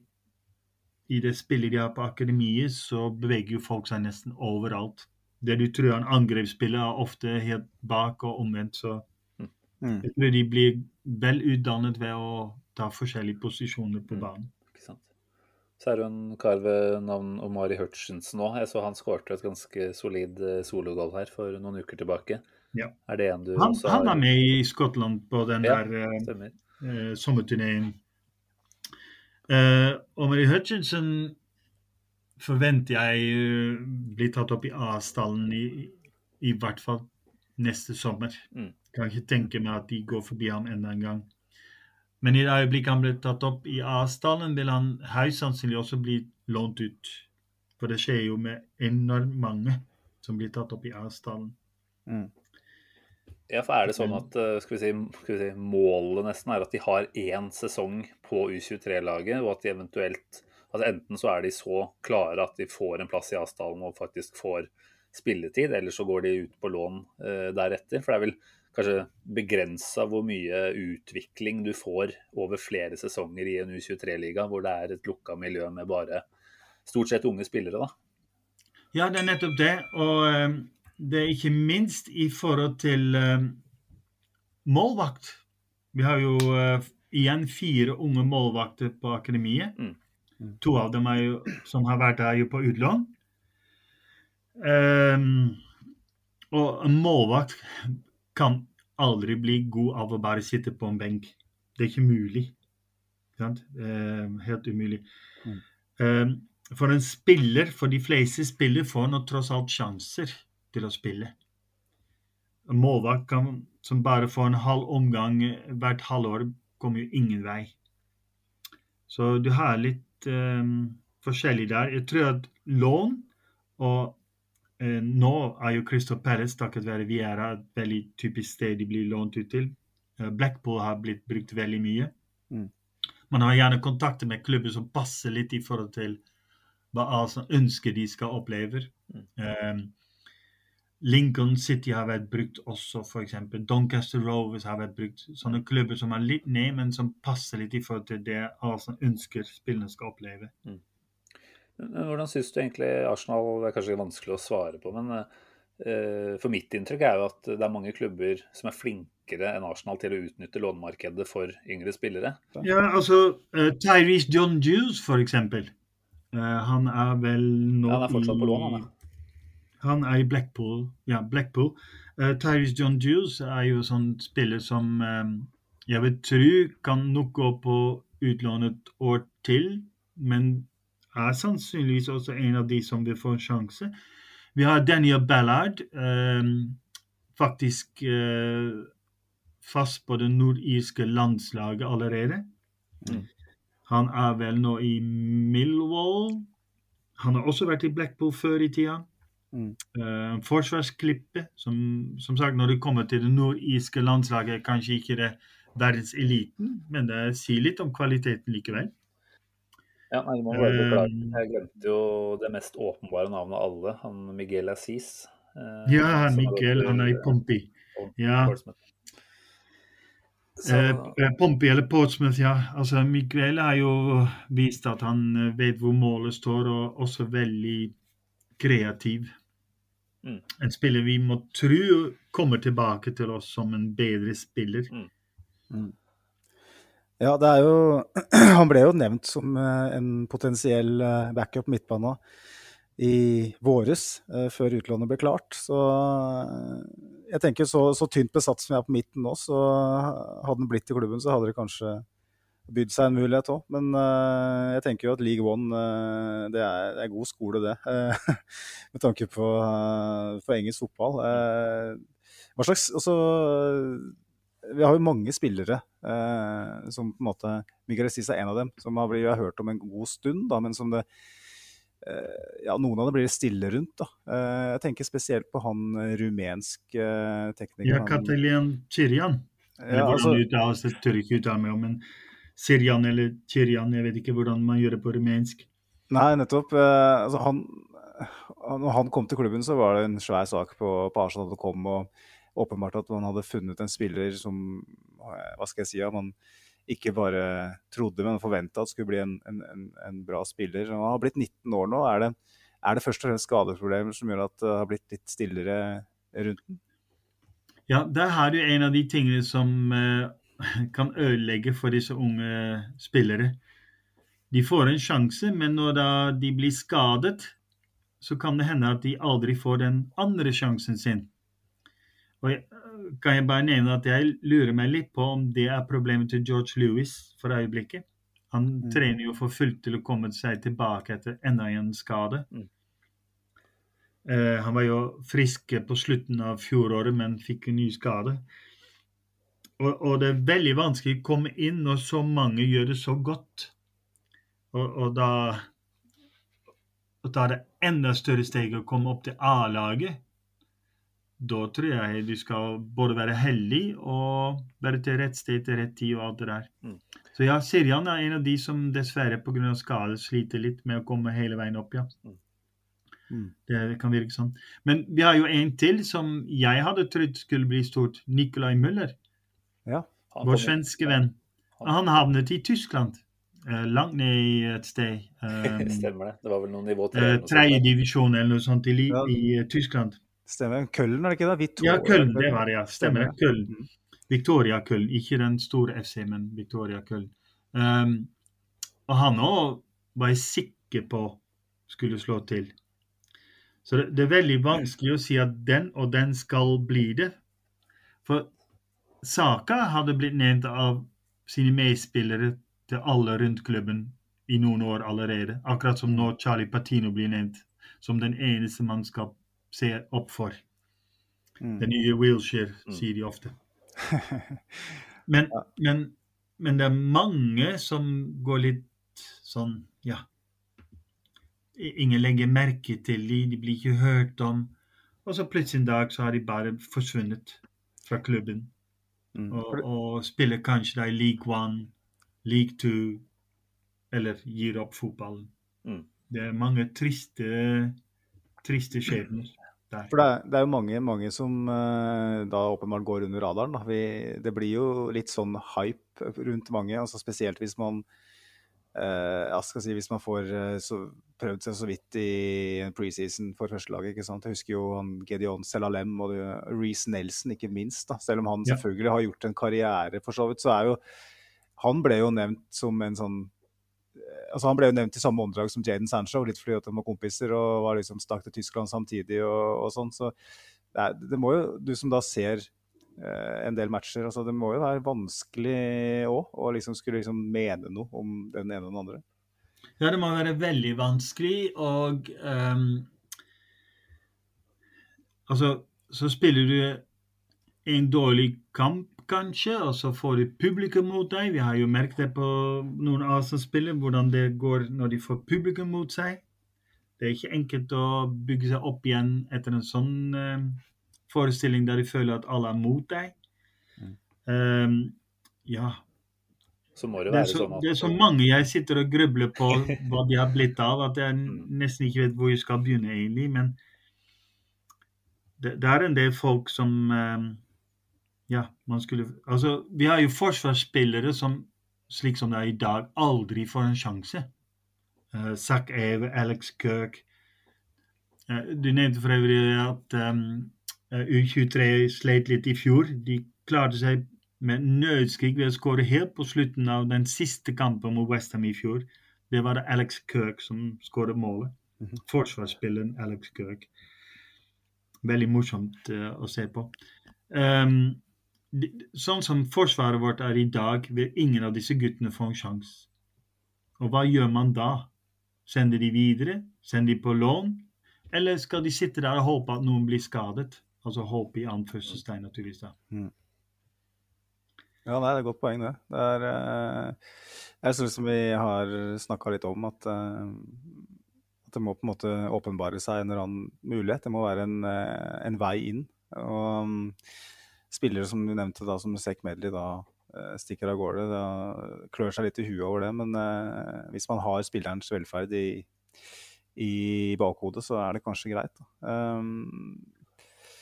i det spillet de har på akademiet, så beveger jo folk seg nesten overalt. Det du tror er en angrepsspiller, er ofte helt bak og omvendt. Så Mm. jeg tror de blir vel utdannet ved å ta forskjellige posisjoner på Mm. banen. Ikke sant? Så er det en kar ved navn Omari Hutchinson òg. Jeg så han skårte et ganske solid eh, sologoal her for noen uker tilbake. Ja. Er det en du Han, også han er med i Skottland på den Ja. der eh, Stemmer. eh, sommerturneen. Eh, Omari Hutchinson forventer jeg eh, blir tatt opp i A-stallen i, i hvert fall neste sommer. Mm. Kan ikke tenke meg at de går forbi ham enda en gang. Men i det øyeblikket han blir tatt opp i A-stallen, vil han høyst sannsynlig også bli lånt ut. For det skjer jo med enormt mange som blir tatt opp i A-stallen. Mm. Ja, for er det sånn at eh, skal vi si, skal vi si, målet nesten er at de har én sesong på U23-laget, og at de eventuelt Altså Enten så er de så klare at de får en plass i avstanden og faktisk får spilletid, eller så går de ut på lån eh, deretter. For det er vel kanskje begrensa hvor mye utvikling du får over flere sesonger i en U23-liga, hvor det er et lukka miljø med bare stort sett unge spillere. da. Ja, det er nettopp det. Og eh, det er ikke minst i forhold til eh, målvakt. Vi har jo eh, igjen fire unge målvakter på akademiet. Mm. To av dem er jo, som har vært her, jo på utlån. Um, og en målvakt kan aldri bli god av å bare sitte på en benk. Det er ikke mulig. Um, helt umulig. Mm. Um, for en spiller, for de fleste spillere, får nå tross alt sjanser til å spille. En målvakt kan, som bare får en halv omgang hvert halvår, kommer jo ingen vei. Så du har litt um, forskjellig der. Jeg tror at lån og eh, nå er jo Christo Perez takket være Viera et veldig typisk sted de blir lånt ut til. Eh, Blackpool har blitt brukt veldig mye. Mm. Man har gjerne kontakter med klubber som passer litt i forhold til hva Arsenal ønsker de skal oppleve. Mm. Um, Lincoln City har vært brukt også, f.eks. Doncaster Rovers har vært brukt. Sånne klubber som er litt ned, men som passer litt i forhold til det Arsenal ønsker spillerne skal oppleve. Mm. Hvordan syns du egentlig Arsenal Det er kanskje vanskelig å svare på, men uh, for mitt inntrykk er jo at det er mange klubber som er flinkere enn Arsenal til å utnytte lånemarkedet for yngre spillere. Ja, altså uh, Tyrese John Juice, for eksempel. Eh, han er vel nå Ja, han er fortsatt på lån, han, i Han er i Blackpool. Ja, Blackpool. Uh, Tyrese John Jules er jo sånn spiller som um, jeg vil tro kan nok gå på utlån et år til, men er sannsynligvis også en av de som vil få en sjanse. Vi har Daniel Ballard, um, faktisk uh, fast på det nordirske landslaget allerede. Mm. Han er vel nå i Millwall. Han har også vært i Blackpool før i tida. Mm. Uh, forsvarsklippet. Som, som sagt, når det kommer til det nordiske landslaget, kanskje ikke det verdenseliten, men det sier litt om kvaliteten likevel. Ja, nei, må bare beklage. Um, Jeg glemte jo det mest åpenbare navnet av alle, han Miguel Assis. Uh, Ja, Miguel, han er i Pompi. Eh, Ja. Så, Eh, eh, Pompey eller Portsmouth, ja. Altså, Miguel har jo vist at han eh, vet hvor målet står, og også veldig kreativ. Mm. En spiller vi må tro kommer tilbake til oss som en bedre spiller. Ja, det er jo Han ble jo nevnt som eh, en potensiell eh, backup midtbane i våres, eh, før utlånet ble klart. Så jeg tenker så, så tynt besatt som jeg er på midten nå, så hadde han blitt i klubben, så hadde det kanskje bydd seg en mulighet òg. Men uh, jeg tenker jo at League One, uh, det er, det er god skole, det. Uh, med tanke på, på engelsk fotball. Hva slags Altså vi har jo mange spillere som på en måte Miguel Estis er en av dem, som har, blitt, har hørt om en god stund, da, men som det Ja, noen av det blir stille rundt. da. Jeg tenker spesielt på han rumensk teknikeren. tekniker. Ja, Chirian. Eller ja, altså, det uttales, det tør jeg ikke uttale meg om. Men Sirian eller Chirian, jeg vet ikke hvordan man gjør det på rumensk. Nei, nettopp. Eh, altså han, han- når han kom til klubben, så var det en svær sak på, på Arsenal.com. og Åpenbart at man hadde funnet en spiller som eh, hva skal jeg si, ja, man ikke bare trodde, men forventa at skulle bli en, en, en, en bra spiller. Han har blitt 19 år nå. Er det, er det først og fremst skadeproblemer som gjør at det har blitt litt stillere rundt den? Ja, det her du en av de tingene som eh, kan ødelegge for disse unge spillere. De får en sjanse, men når da de blir skadet, så kan det hende at de aldri får den andre sjansen sin. Og jeg, kan jeg bare nevne at jeg lurer meg litt på om det er problemet til George Lewis for øyeblikket. Han Mm. trener jo for fullt til å komme seg tilbake etter enda en skade. Mm. Uh, han var jo frisk på slutten av fjoråret, men fikk en ny skade. Og, og det er veldig vanskelig å komme inn når så mange gjør det så godt. Og, og da og da er det enda større steg å komme opp til A-laget. Da tror jeg du skal både være heldig og være til rett sted til rett tid og alt det der. Så ja, Sirjan er en av de som dessverre pga. skade sliter litt med å komme hele veien opp, ja. Mm. Det kan virke sånn. Men vi har jo en til som jeg hadde trodd skulle bli stort. Nicolai Müller. Ja. Han Vår svenske venn. Han havnet i Tyskland. eh, langt ned i et sted. Um, Stemmer det. Det var vel noe nivå tre. eh, eller noe sånt. Divisjon eller noe sånt i, Ja. i eh, Tyskland. Stemmer. Køllen, er det ikke det? Victoria. Ja, Køllen, Det var det, ja. Stemmer det. Stemmer. Köln. Victoria Køllen. Ikke den store FC, men Victoria Køllen. Um, og han òg var jeg sikker på skulle slå til. Så det, det er veldig vanskelig å si at den og den skal bli det. For Saka hadde blitt nevnt av sine medspillere til alle rundt klubben i noen år allerede. Akkurat som nå Charlie Patino blir nevnt som den eneste man skal se opp for. Mm. Den nye Wilshere, Mm. sier de ofte. Men, men, men det er mange som går litt sånn, ja Ingen legger merke til de, de blir ikke hørt om. Og så plutselig en dag så har de bare forsvunnet fra klubben. Mm. Og, og spiller kanskje da i League One, League Two, eller gir opp fotballen. Mm. Det er mange triste, triste skjebner der. For det er, det er jo mange, mange som eh, da åpenbart går under radaren. Da. Vi, det blir jo litt sånn hype rundt mange, altså spesielt hvis man ja, skal si, hvis man får eh, så, prøvd seg så vidt i preseason for førstelaget. ikke sant? Jeg husker jo han Gedeon Selalem og Reece Nelson, ikke minst. da, Selv om han Ja. selvfølgelig har gjort en karriere, for så vidt, så er jo Han ble jo nevnt som en sånn altså Han ble jo nevnt i samme åndedrag som Jaden Sancho, litt fordi at de var kompiser og var liksom stakk til Tyskland samtidig og, og sånn. Så det, er, det må jo, du som da ser eh, en del matcher, altså det må jo være vanskelig òg å liksom skulle liksom mene noe om den ene og den andre. Ja, det må være veldig vanskelig, og um, Altså, så spiller du en dårlig kamp, kanskje, og så får du publikum mot deg. Vi har jo merket det på noen Arsenal-spillere, hvordan det går når de får publikum mot seg. Det er ikke enkelt å bygge seg opp igjen etter en sånn ehm, forestilling der de føler at alle er mot deg. Um, ja, Så må det det er, være så, sånn at det er så mange jeg sitter og grubler på hva de har blitt av, at jeg nesten ikke vet hvor jeg skal begynne, egentlig. Men det, det er en del folk som um, Ja, man skulle Altså, vi har jo forsvarsspillere som, slik som det er i dag, aldri får en sjanse. Uh, Zack Ave, Alex Kirk uh, Du nevnte for øvrig at um, U23 sleit litt i fjor. De klarte seg med nødskrik ved å skåre helt på slutten av den siste kampen mot Westham i fjor. Det var det Alex Kirk som skåret målet. Forsvarsspilleren Alex Kirk. Veldig morsomt uh, å se på. Um, de, sånn som forsvaret vårt er i dag, vil ingen av disse guttene få en sjanse. Og hva gjør man da? Sender de videre? Sender de på lån? Eller skal de sitte der og håpe at noen blir skadet? Altså håp i anførselstegn, naturligvis. da. Ja, nei, det er et godt poeng, det. Det er, eh, sånn som vi har snakka litt om, at, eh, at det må på en måte åpenbare seg en eller annen mulighet. Det må være en, eh, en vei inn. Og mm, spillere som du nevnte, da, som Sek Medley, da eh, stikker av gårde. Da klør seg litt i huet over det. Men eh, hvis man har spillerens velferd i, i bakhodet, så er det kanskje greit. Da. Um,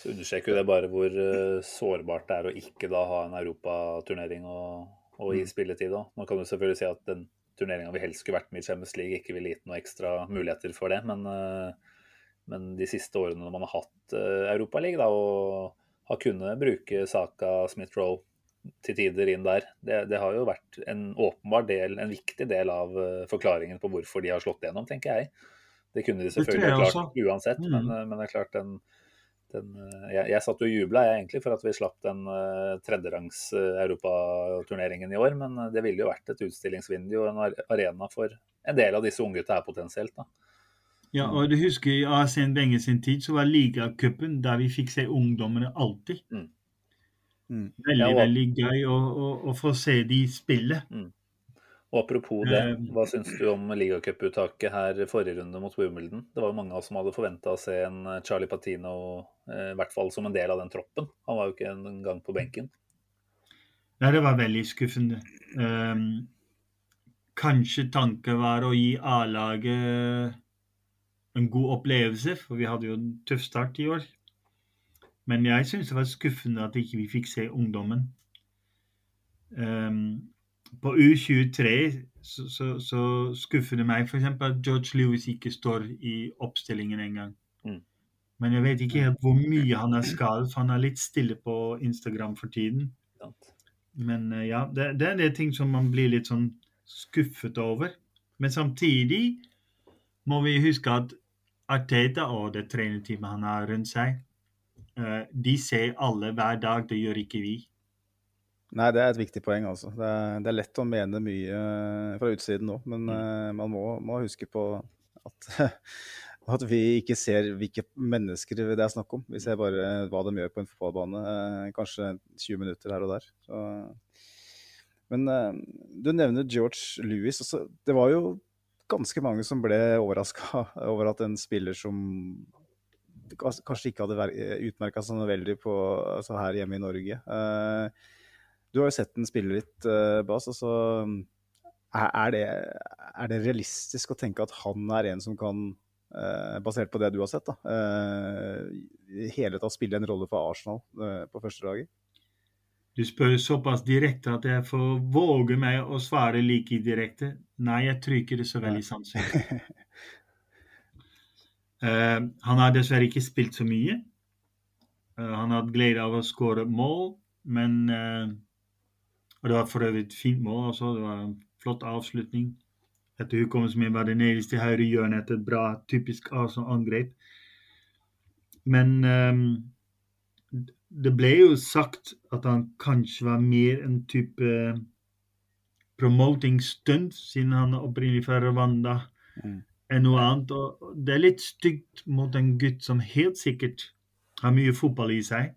Så understreker jo det bare hvor eh, sårbart det er å ikke da ha en europaturnering og, og gi Mm. spilletid òg. Man kan jo selvfølgelig si at den turneringa vi helst skulle vært med i Champions League, ikke ville gitt noen ekstra muligheter for det. Men, eh, men de siste årene når man har hatt uh, Europaliga og har kunnet bruke Saka Smith-Roe til tider inn der, det, det har jo vært en åpenbar del, en viktig del av eh, forklaringen på hvorfor de har slått gjennom, tenker jeg. Det kunne de selvfølgelig klart uansett, Mm. men, eh, men det er klart den den, eh, jeg, jeg satt jo og jubla egentlig for at vi slapp den uh, tredjerangs uh, europaturneringen i år, men eh, det ville jo vært et utstillingsvindu og en arena for en del av disse unggutta her potensielt. da. Ja, og du husker i Arsene Wenger sin tid så var ligacupen der vi fikk se ungdommene alltid. Mm. Mm. Veldig, Ja, og- veldig gøy å, å, å få se de spille. Og Apropos det, Eh, hva syns du om ligacuputtaket her forrige runde mot Wimbledon? Det var jo mange av oss som hadde forventa å se en eh, Charlie Patino eh, i hvert fall som en del av den troppen. Han var jo ikke engang på benken. Nei, det var veldig skuffende. Um, kanskje tanken var å gi A-laget en god opplevelse, for vi hadde jo en tøff start i år. Men jeg syns det var skuffende at ikke vi fikk se ungdommen. Um, på U23 så, så, så skuffer det meg f.eks. at George Lewis ikke står i oppstillingen engang. Mm. Men jeg vet ikke helt hvor mye han er skadet, for han er litt stille på Instagram for tiden. Men eh, ja, det, det er det ting som man blir litt sånn skuffet over. Men samtidig må vi huske at Arteta og det trenerteamet han har rundt seg, eh, de ser alle hver dag. Det gjør ikke vi. Nei, det er et viktig poeng, altså. Det er, det er lett å mene mye eh, fra utsiden nå, men mm. man må, må huske på at, at vi ikke ser hvilke mennesker det er snakk om. Vi ser bare hva de gjør på en fotballbane. eh, Kanskje 20 minutter her og der. Så, men eh, du nevner George Lewis. Altså, det var jo ganske mange som ble overraska over at en spiller som kanskje ikke hadde utmerka seg noe veldig på, altså her hjemme i Norge. Eh, du har jo sett den spille litt, uh, Bas. Altså, er, det, er det realistisk å tenke at han er en som kan, eh, basert på det du har sett, da, eh, hele tatt spille en rolle for Arsenal på på førstelaget? Du spør såpass direkte at jeg får våge meg å svare like direkte. Nei, jeg tror ikke det så veldig sannsynlig. uh, han har dessverre ikke spilt så mye. Uh, han har hatt glede av å skåre mål, men eh, Og det var for øvrig et fint mål også. Det var en flott avslutning. Etter hukommelsen min var det nederst i høyre hjørne etter et bra, typisk Arsenal-angrep. Men um, det ble jo sagt at han kanskje var mer en type promoting stunt, siden han er opprinnelig fra Rwanda, Mm. enn noe annet. Og det er litt stygt mot en gutt som helt sikkert har mye fotball i seg.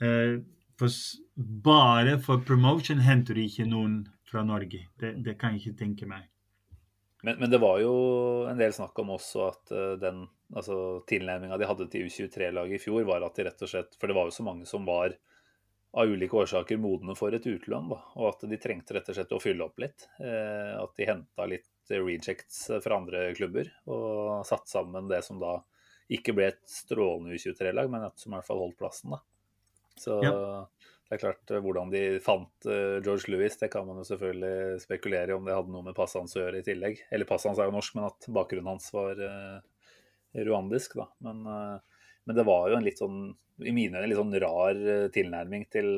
Eh, for bare for promotion henter du ikke noen fra Norge. Det, det kan jeg ikke tenke meg. Men, men det var jo en del snakk om også at eh, den altså, tilnærminga de hadde til U23-laget i fjor, var at de rett og slett For det var jo så mange som var av ulike årsaker modne for et utlån, da, og at de trengte rett og slett å fylle opp litt. Eh, at de henta litt rejects fra andre klubber og satt sammen det som da ikke ble et strålende U23-lag, men som i hvert fall holdt plassen. da. Så Ja. det er klart, eh, hvordan de fant eh, George Lewis, det kan man jo selvfølgelig spekulere i om det hadde noe med passet hans å gjøre i tillegg. Eller passet hans er jo norsk, men at bakgrunnen hans var uh, ruandisk, da. Men, uh, men det var jo en litt sånn, i mine øyne, litt sånn rar tilnærming til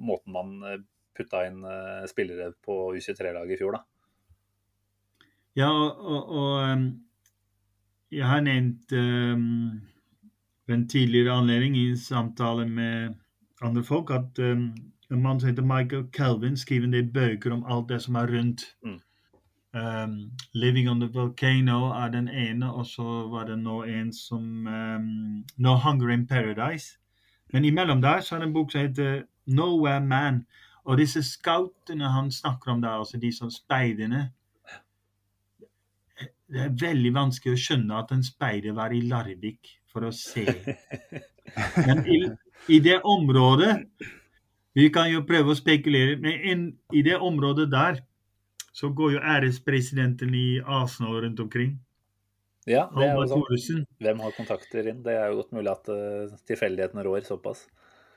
måten man putta inn spillere på U23-laget i fjor, da. Ja, og, og, ehm, jeg har nevnt um, ved en tidligere anledning i samtale med andre folk at um, en mann som heter Michael Calvin skriver en del bøker om alt det som er rundt. Mm. Um, 'Living on the Volcano' er den ene, og så var det nå en som um, 'No Hunger in Paradise'. Men imellom der så er det en bok som heter 'Nowhere Man'. Og disse scoutene han snakker om der, altså de som speiderne det er veldig vanskelig å skjønne at en speider var i Larvik for å se. Men i, i det området Vi kan jo prøve å spekulere, men in, i det området der så går jo ærespresidenten i Arsenal rundt omkring. Ja, det er jo sånn. Hvem har kontakter inn? Det er jo godt mulig at uh, tilfeldighetene rår såpass.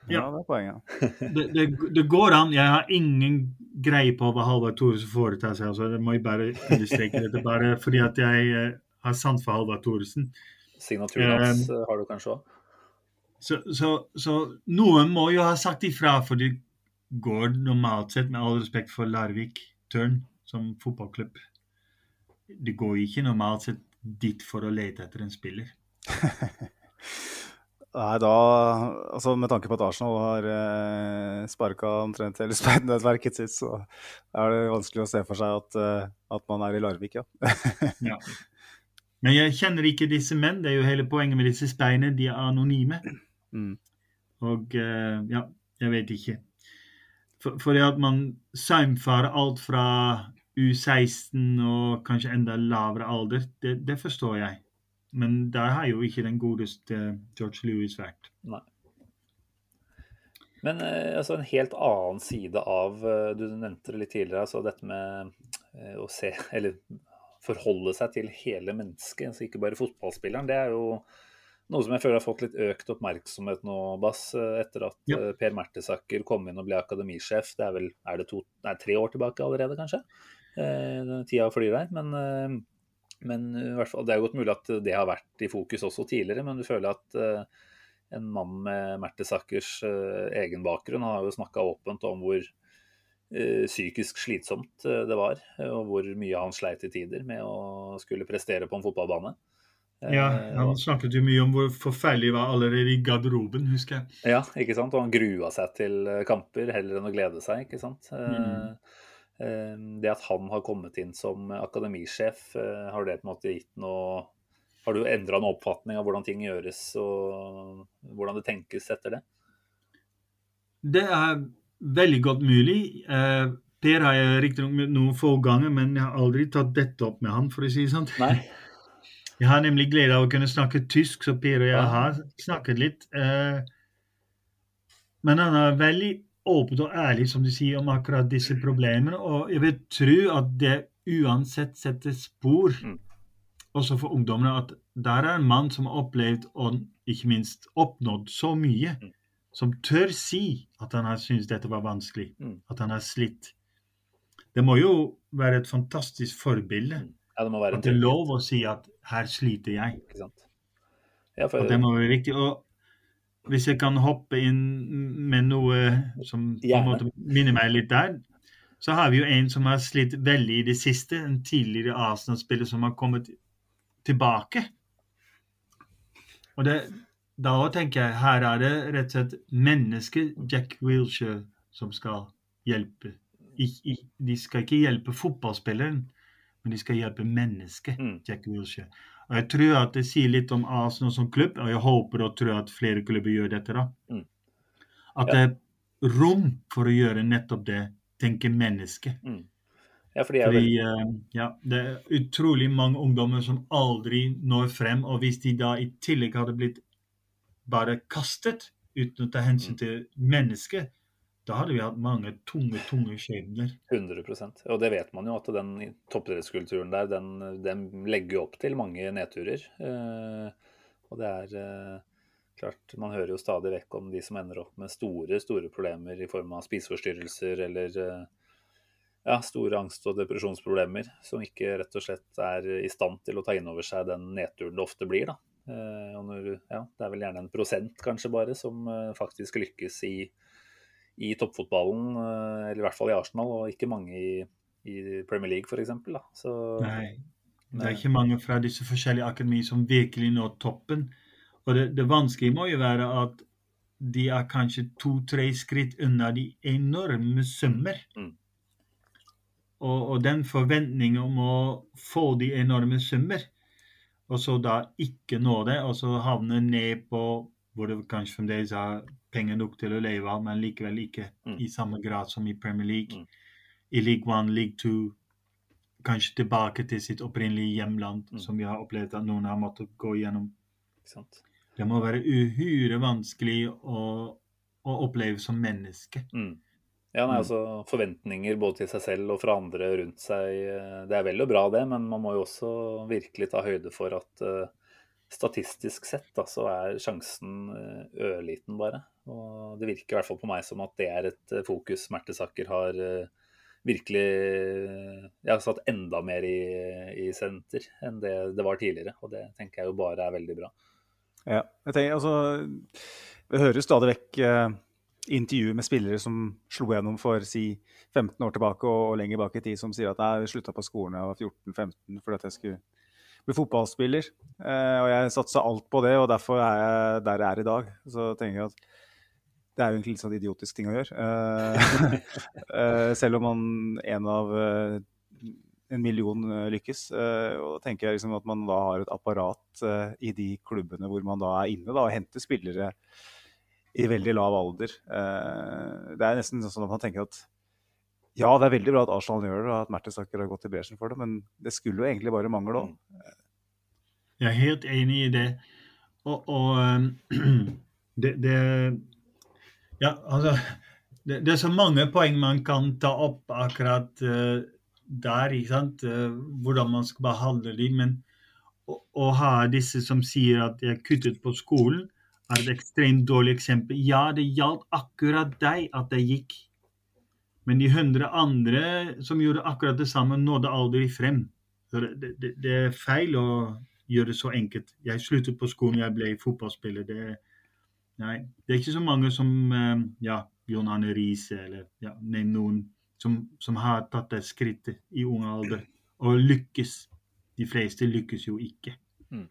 Ja. Ja, det er poenget. Det, det, det går an. Jeg har ingen greie på hva Halvard Thoresen foretar seg. Altså, det må jeg bare understreke. Dette bare fordi at jeg uh, har sans for Halvard Thoresen. Signaturen hans eh, har du kanskje òg? Så, så, så noen må jo ha sagt ifra, for det går normalt sett, med all respekt for Larvik Tørn som fotballklubb Det går ikke normalt sett dit for å lete etter en spiller. Nei, da Altså, med tanke på at Arsenal har eh, sparka omtrent hele speidernettverket sitt, så er det vanskelig å se for seg at, eh, at man er i Larvik, ja. Ja. Men jeg kjenner ikke disse menn. Det er jo hele poenget med disse speiderne. De er anonyme. Mm. Og eh, ja, jeg vet ikke. For, for at man saumfarer alt fra U16 og kanskje enda lavere alder, det, det forstår jeg. Men der har jo ikke den godeste George Lewis vært. Nei. Men eh, altså, en helt annen side av eh, Du nevnte det litt tidligere, altså dette med eh, å se Eller forholde seg til hele mennesket, altså ikke bare fotballspilleren. Det er jo noe som jeg føler har fått litt økt oppmerksomhet nå, Bass, eh, etter at Ja. eh, Per Mertesaker kom inn og ble akademisjef. Det er vel er det to, nei, tre år tilbake allerede, kanskje? Eh, tida flyr der. Men, eh, men i hvert fall, det er godt mulig at det har vært i fokus også tidligere, men du føler at eh, en mann med Mertesakers eh, egen bakgrunn har jo snakka åpent om hvor psykisk slitsomt det var, og hvor mye han sleit i tider med å skulle prestere på en fotballbane. Eh, Ja, han snakket jo mye om hvor forferdelig det var allerede i garderoben, husker jeg. Ja, ikke sant? Og han grua seg til eh, kamper heller enn å glede seg, ikke sant. Eh, Mm. eh, Det at han har kommet inn som akademisjef, eh, har det på en måte gitt noe Har du endra noen oppfatning av hvordan ting gjøres, og hvordan det tenkes etter det? Det er veldig godt mulig. Eh, per har jeg riktignok møtt noen få ganger, men jeg har aldri tatt dette opp med han, for å si det sånn. Nei? Jeg har nemlig glede av å kunne snakke tysk, så Per og jeg har snakket litt. Eh, men han er veldig åpen og ærlig, som du sier, om akkurat disse problemene. Og jeg vil tro at det uansett setter spor, Mm. også for ungdommene, at der er en mann som har opplevd og ikke minst oppnådd så mye, Mm. som tør si at han har syntes dette var vanskelig, Mm. at han har slitt. Det må jo være et fantastisk forbilde. Ja, det må være At det er lov å si at 'her sliter jeg'. ikke sant. Ja, for, At det må være viktig. Og hvis jeg kan hoppe inn med noe som minner meg litt der, så har vi jo en som har slitt veldig i det siste. En tidligere Arsenal-spiller som har kommet tilbake. Og det, da tenker jeg her er det rett og slett mennesket Jack Wilshere som skal hjelpe. De skal ikke hjelpe fotballspilleren, men de skal hjelpe mennesket Mm. Jack Wilshere. Og jeg tror at det sier litt om Arsenal som klubb, og jeg håper og tror at flere klubber gjør dette. da. Mm. At Ja. det er rom for å gjøre nettopp det. Tenke menneske. mm. ja, fordi, Fordi eh, ja, det er utrolig mange ungdommer som aldri når frem. Og hvis de da i tillegg hadde blitt bare kastet uten å ta hensyn Mm. til mennesket, da hadde vi hatt mange tunge, tunge skjebner. 100 Og det vet man jo, at den toppidrettskulturen der, den, den legger opp til mange nedturer. Eh, og det er eh, klart, man hører jo stadig vekk om de som ender opp med store, store problemer i form av spiseforstyrrelser eller eh, ja, store angst- og depresjonsproblemer, som ikke rett og slett er i stand til å ta inn over seg den nedturen det ofte blir. da. Eh, og når, ja, det er vel gjerne en prosent kanskje bare som eh, faktisk lykkes i i toppfotballen, eh, eller i hvert fall i Arsenal, og ikke mange i, i Premier League f.eks. Så Nei. Det er ikke mange fra disse forskjellige akademier som virkelig når toppen. Og det, det vanskelige må jo være at de er kanskje to-tre skritt unna de enorme summer. Mm. Og, og den forventningen om å få de enorme summer, og så da ikke nå det, og så havne ned på hvor det kanskje fremdeles har penger nok til å leve av, men likevel ikke Mm. i samme grad som i Premier League. Mm. I League One, League Two, kanskje tilbake til sitt opprinnelige hjemland, Mm. som vi har opplevd at noen har måttet gå gjennom. Det må være uhyre vanskelig å, å oppleve som menneske. Mm. Ja, nei, Mm. altså Forventninger både til seg selv og fra andre rundt seg. eh, Det er vel og bra, det, men man må jo også virkelig ta høyde for at eh, statistisk sett da, så er sjansen eh, ørliten, bare. Og det virker i hvert fall på meg som at det er et eh, fokus Mertesaker har eh, virkelig ja, satt enda mer i, i senter enn det det var tidligere. Og det tenker jeg jo bare er veldig bra. Ja, jeg tenker, altså, Vi hører stadig vekk eh, intervjuer med spillere som slo gjennom for si 15 år tilbake og, og lenger bak i tid, som sier at jeg slutta på skolen da jeg var 14-15 fordi at jeg skulle bli fotballspiller. Eh, og jeg satsa alt på det, og derfor er jeg der jeg er i dag. Så tenker jeg at det er jo egentlig litt sånn idiotisk ting å gjøre. Eh, eh, selv om man en av en million lykkes. Og da tenker jeg liksom at man da har et apparat i de klubbene hvor man da er inne da, og henter spillere i veldig lav alder. Det er nesten sånn at man tenker at ja, det er veldig bra at Arsenal gjør det, og at Mertesaker har gått i bresjen for det, men det skulle jo egentlig bare mangle òg. Jeg er helt enig i det. Og, og um, det, det Ja, altså det, det, er så mange poeng man kan ta opp akkurat uh, der. ikke sant? Uh, hvordan man skal behandle dem. Men å, å, ha disse som sier at de er kuttet på skolen, er et ekstremt dårlig eksempel. Ja, det gjaldt akkurat deg at det gikk. Men de hundre andre som gjorde akkurat det samme, nådde aldri frem. Det, det, det er feil å gjøre det så enkelt. Jeg sluttet på skolen, jeg ble fotballspiller. Det, nei, det er ikke så mange som eh, ja, John Arne Riise eller ja, noen som, som, har tatt det skrittet i ung alder og lykkes. De fleste lykkes jo ikke. Mm.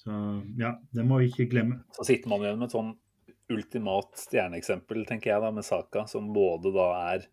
Så ja, det må vi ikke glemme. Så sitter man igjen med sånn ultimat stjerneeksempel, tenker jeg, da, med Saka, som både da er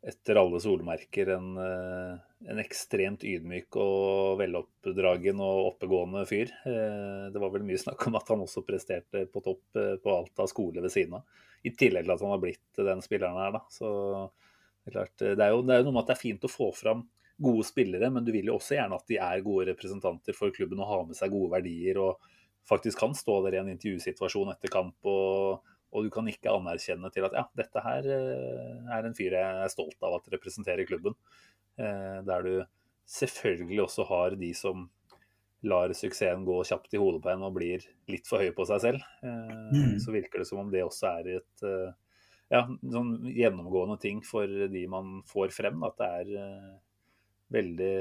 etter alle solmerker en, eh, en, ekstremt ydmyk og veloppdragen og oppegående fyr. Eh, det var vel mye snakk om at han også presterte på topp eh, på alt av skole ved siden av. I tillegg til at han har blitt den spilleren her, da. Så det er, klart, det er jo det er noe med at det er fint å få fram gode spillere, men du vil jo også gjerne at de er gode representanter for klubben og har med seg gode verdier og faktisk kan stå der i en intervjusituasjon etter kamp og og du kan ikke anerkjenne til at ja, dette her eh, er en fyr jeg er stolt av at representerer klubben. Eh, der du selvfølgelig også har de som lar suksessen gå kjapt i hodet på en og blir litt for høy på seg selv. Eh, mm. Så virker det som om det også er et ja, sånn gjennomgående ting for de man får frem. At det er veldig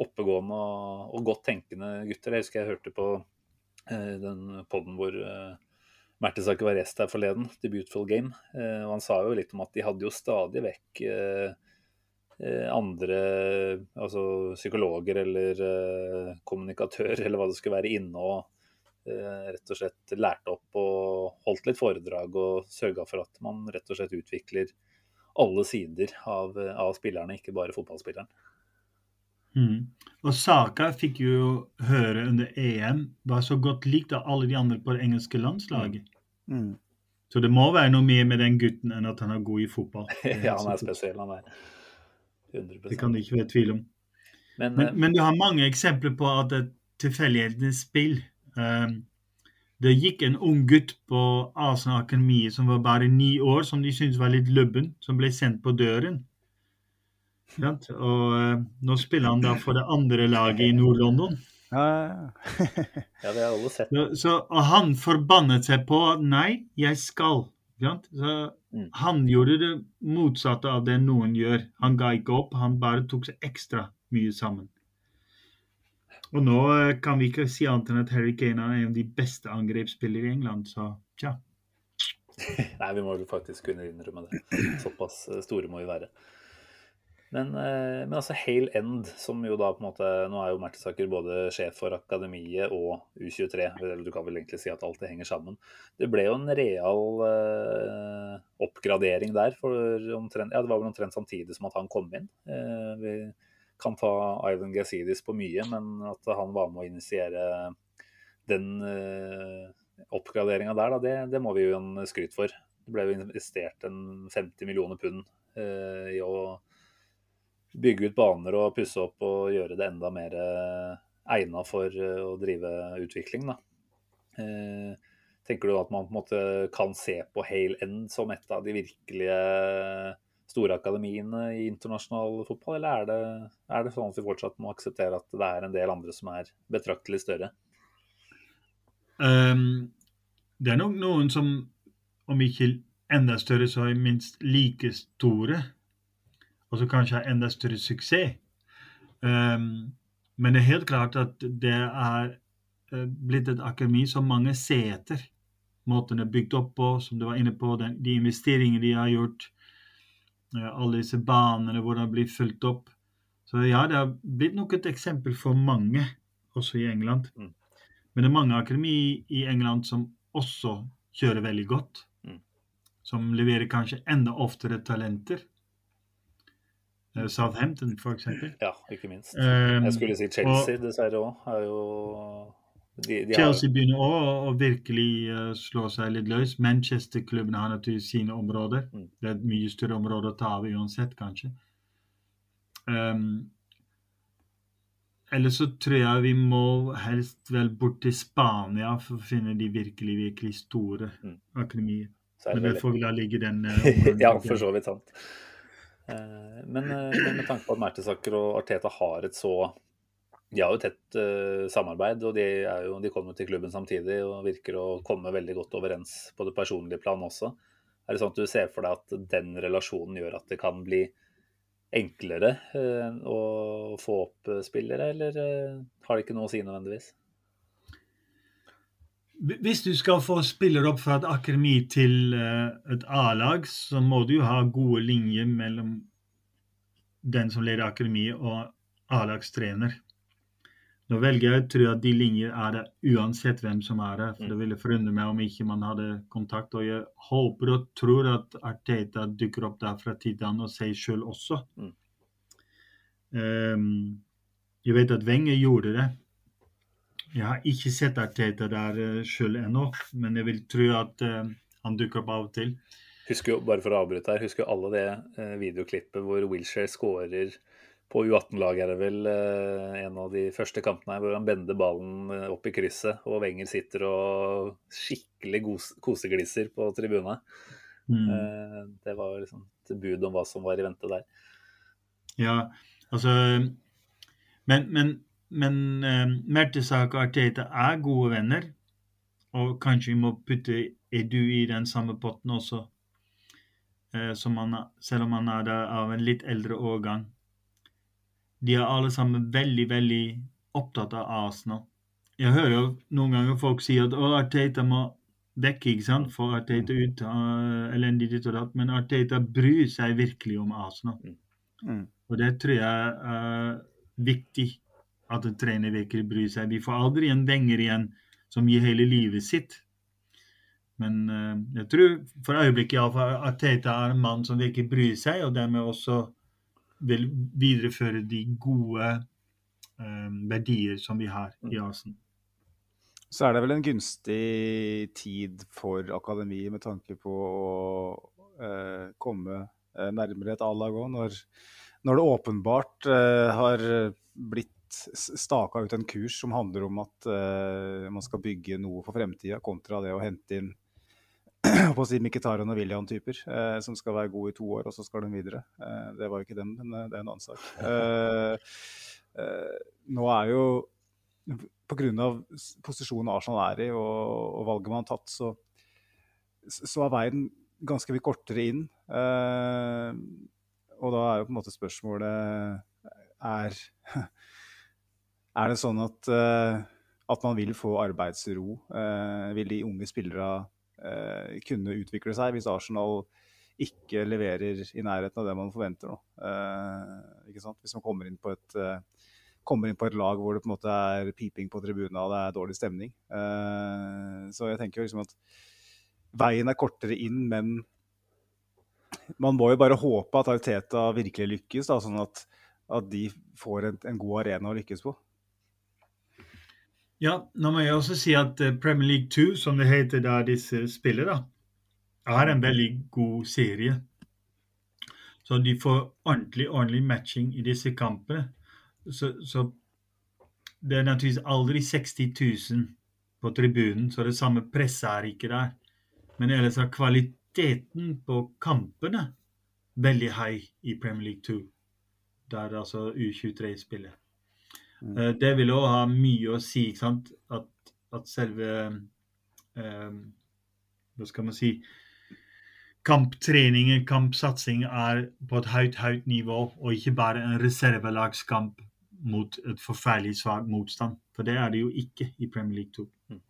oppegående og, og godt tenkende gutter. Jeg husker jeg hørte på den poden hvor Mertesaker var rest her forleden, The Beautiful Game. Eh, og han sa jo litt om at de hadde jo stadig vekk eh, eh, andre altså psykologer eller kommunikatør eller hva det skulle være inne og rett og slett lærte opp og holdt litt foredrag og sørga for at man rett og slett utvikler alle sider av, av spillerne, ikke bare fotballspilleren. Mm. Og Saka fikk jo høre under EM var så godt likt av alle de andre på det engelske landslaget. Mm. mm. Så det må være noe mer med den gutten enn at han er god i fotball. ja, han er spesiell, han er. 100%. Det kan det ikke være tvil om. Men, men, eh, men du har mange eksempler på at det er tilfeldighetenes spill. Um, det gikk en ung gutt på Arsenal Akademiet som var bare ni år, som de syntes var litt lubben, som ble sendt på døren. Og uh, nå spiller han da for det andre laget i Nord-London. Ja, ja, det har alle sett. Så, han forbannet seg på nei, jeg skal. Så mm. Han gjorde det motsatte av det noen gjør. Han ga ikke opp, han bare tok seg ekstra mye sammen. Og nå uh, kan vi ikke si annet enn at Harry Kane er en av de beste angrepsspillere i England, så tja. nei, vi må jo faktisk kunne innrømme det. Såpass eh, store må vi være. Men, eh, men, altså Hale End, som jo da på en måte Nå er jo Mertesaker både sjef for Akademiet og U23. eller Du kan vel egentlig si at alt det henger sammen. Det ble jo en real eh, oppgradering der. for omtrent, ja, Det var vel omtrent samtidig som at han kom inn. Eh, vi kan ta Ivan Gazidis på mye, men at han var med å initiere den eh, oppgraderinga der, da, det, det, må vi jo en skryt for. Det ble jo investert en 50 millioner pund eh, i å bygge ut baner og pusse opp og gjøre det enda mer eh, egna for eh, å drive utvikling. Da. Eh, tenker du at man på en måte kan se på Hale End som et av de virkelige store akademiene i internasjonal fotball, eller er det, er det sånn at vi fortsatt må akseptere at det er en del andre som er betraktelig større? Um, det er nok noen som, om ikke enda større, så er minst like store og så kanskje ha enda større suksess. Um, men det er helt klart at det er uh, blitt et akademi som mange ser etter. Måten det er bygd opp på, som du var inne på, den, de investeringene de har gjort. Uh, alle disse banene, hvordan det blir fulgt opp. Så ja, det har blitt nok et eksempel for mange, også i England. Mm. Men det er mange akademi i England som også kjører veldig godt. Mm. Som leverer kanskje enda oftere talenter. Eh, Southampton, f.eks. Ja, ikke minst. Um, jeg skulle si Chelsea, dessverre òg. De, de Chelsea har... begynner òg å virkelig uh, slå seg litt løs. Manchester-klubbene har naturligvis sine områder. Mm. Det er et mye større område å ta av uansett, kanskje. Um, eller så tror jeg vi må helst vel bort til Spania for å finne de virkelig, virkelig store mm. akademier. er Men det får vi la ligge den Uh. Ja, for så vidt sant. Eh, Men, eh, men med tanke på at Mertesaker og Arteta har et så De har jo tett eh, samarbeid, og de, jo, de kommer til klubben samtidig og virker å komme veldig godt overens på det personlige plan også. Er det sånn at du ser for deg at den relasjonen gjør at det kan bli enklere å få opp spillere, eller har det ikke noe å si nødvendigvis? Hvis du skal få spillere opp fra et akademi til eh, et A-lag, så må du jo ha gode linjer mellom den som leder akademiet og A-lagstrener. Nå velger jeg å tro at de linjer er der uansett hvem som er der. For det ville forundre meg om ikke man hadde kontakt. Og jeg håper og tror at Arteta dukker opp der fra tid til annen og seg sjøl også. Mm. Um, jeg vet at Wenger gjorde det. Jeg har ikke sett Arteta der uh, sjøl ennå, men jeg vil tro at eh, han dukker opp av og til. Husker jo, bare for å avbryte her, husker jo alle det eh, videoklippet hvor Wilshere skårer på U18-laget, er det vel eh, en av de første kampene her, hvor han bender ballen eh, opp i krysset, og Wenger sitter og skikkelig koseglisser på tribunen. Mm. Eh, det var liksom et bud om hva som var i vente der. Ja, altså Men, men, men uh, Mertesak og Arteta er gode venner. Og kanskje vi må putte Edu i den samme potten også. uh, som han, selv om han er av en litt eldre årgang. De er alle sammen veldig, veldig opptatt av Arsenal. Jeg hører jo noen ganger folk si at Arteta må vekk, ikke sant, for Arteta ut, uh, elendig ditt og datt. Men Arteta bryr seg virkelig om Arsenal. Mm. Og det tror jeg er viktig at en trener virkelig bryr seg. Vi får aldri en Wenger igjen som gir hele livet sitt. Men uh, jeg tror for øyeblikket iallfall at Teta er en mann som virkelig bryr seg, og dermed også vil videreføre de gode uh, verdier som vi har i Asen. Så er det vel en gunstig tid for akademiet med tanke på å uh, komme nærmere et A-lag òg, når, når det åpenbart har blitt staka ut en kurs som handler om at uh, man skal bygge noe for fremtida, kontra det å hente inn på å si Mkhitaryan og William-typer eh, som skal være gode i to år, og så skal de videre. Eh, det var jo ikke dem, men det er en annen sak. Eh, eh, nå er jo pga. posisjonen Arsenal er i, og, og valget man har tatt, så, så er veien ganske mye kortere inn. Eh, og da er jo på en måte spørsmålet er Er det sånn at, eh, at man vil få arbeidsro? Eh, vil de unge spillerne eh, kunne utvikle seg hvis Arsenal ikke leverer i nærheten av det man forventer nå? Ikke sant? Hvis man kommer inn på et kommer inn på et lag hvor det på en måte er piping på tribunen og det er dårlig stemning. Så jeg tenker jo liksom at veien er kortere inn, men man må jo bare håpe at Arteta virkelig lykkes, da, sånn at, at de får en, en god arena å lykkes på. Ja, nå må jeg også si at eh, Premier League 2, som det heter der disse spiller, da, er en veldig god serie. Så de får ordentlig, ordentlig matching i disse kampene. Så, så det er naturligvis aldri 60 000 på tribunen, så det samme presset er ikke der. Men ellers er kvaliteten på kampene veldig høy i Premier League 2, der altså U23 spiller. Eh, Det vil òg ha mye å si, ikke sant? At, at selve eh, Hva skal man si Kamptreningen, kampsatsing er på et høyt, høyt nivå, og ikke bare en reservelagskamp mot et forferdelig svak motstand. For det er det jo ikke i Premier League 2. Mm.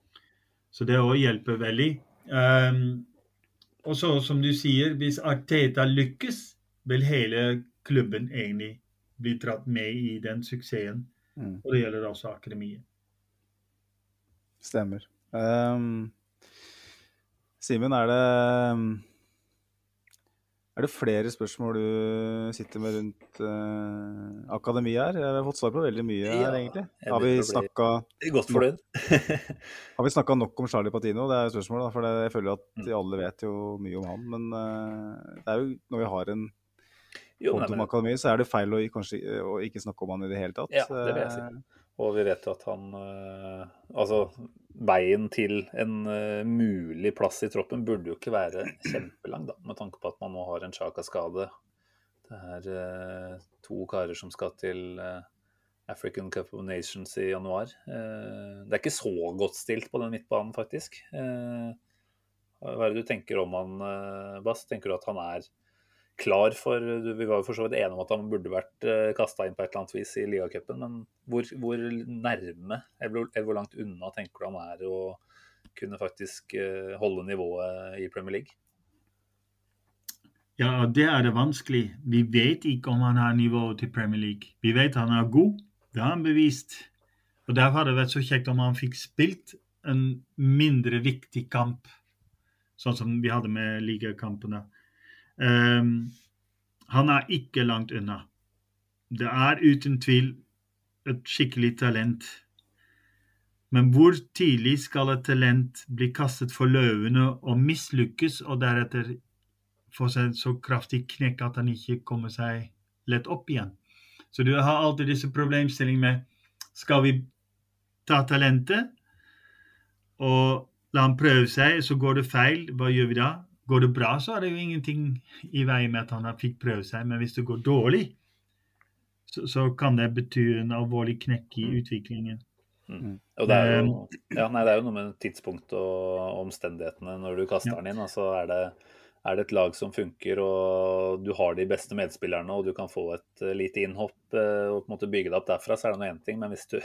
Så det òg hjelper veldig. Um, og så, som du sier, hvis Arteta lykkes, vil hele klubben egentlig bli dratt med i den suksessen. Mm. Og det gjelder også akademiet. Stemmer. Um, Simen, er det er det flere spørsmål du sitter med rundt uh, akademiet her? Jeg har fått svar på veldig mye her, Ja, egentlig. Har vi snakka Godt fornøyd. Har vi snakka nok om Charlie Patino? Det er jo spørsmålet, da, for jeg føler at Mm. de alle vet jo mye om han. Men uh, det er jo når vi har en Jo, nei, konto om men, akademiet, så er det feil å, kanskje, å ikke snakke om han i det hele tatt. Ja, det vil jeg si. Eh, og vi vet jo at han øh, Altså, veien til en mulig plass i troppen burde jo ikke være kjempelang, da, med tanke på at man nå har en Chaka-skade. Det er to karer som skal til African Cup of Nations i januar. det er ikke så godt stilt på den midtbanen, faktisk. hva er det du tenker om han, Bass? Tenker du at han er klar for Vi var jo for så vidt enige om at han burde vært uh, eh, kasta inn på et eller annet vis i ligacupen, men hvor, hvor, nærme, eller hvor langt unna tenker du han er å kunne faktisk uh, holde nivået i Premier League? Ja, det er det vanskelig. Vi vet ikke om han har nivået til Premier League. Vi vet han er god, det har han bevist. Og Derfor hadde det vært så kjekt om han fikk spilt en mindre viktig kamp, sånn som vi hadde med ligakampene. Um, han er ikke langt unna. Det er uten tvil et skikkelig talent. Men hvor tidlig skal et talent bli kastet for løvene og mislykkes, og deretter få seg en så kraftig knekk at han ikke kommer seg lett opp igjen? Så du har alltid disse problemstillingene med skal vi ta talentet og la han prøve seg, så går det feil, hva gjør vi da? Går det bra, så er det jo ingenting i veien med at han fikk prøve seg. Men hvis det går dårlig, så, så kan det bety en alvorlig knekk i mm. utviklingen. Mm. Og det er, jo, ja, nei, det er jo noe med tidspunkt og omstendighetene når du kaster ja. den inn. Altså er det, er det, et lag som funker, og du har de beste medspillerne, og du kan få et uh, lite innhopp uh, og på en måte bygge det opp derfra, så er det noe én ting. Men hvis du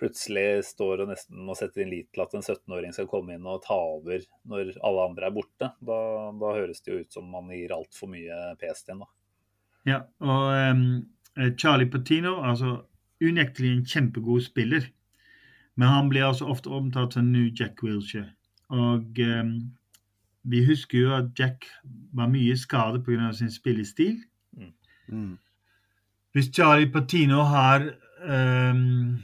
plutselig står og nesten må sette inn lit til at en 17-åring skal komme inn og ta over når alle andre er borte, da, da høres det jo ut som man gir altfor mye pes til en. da. Ja, og um, Charlie Patino, altså unektelig en kjempegod spiller. Men han blir altså ofte omtalt som new Jack Wilshere. Og um, vi husker jo at Jack var mye skadet pga. sin spillestil. Mm. Mm. Hvis Charlie Patino har um,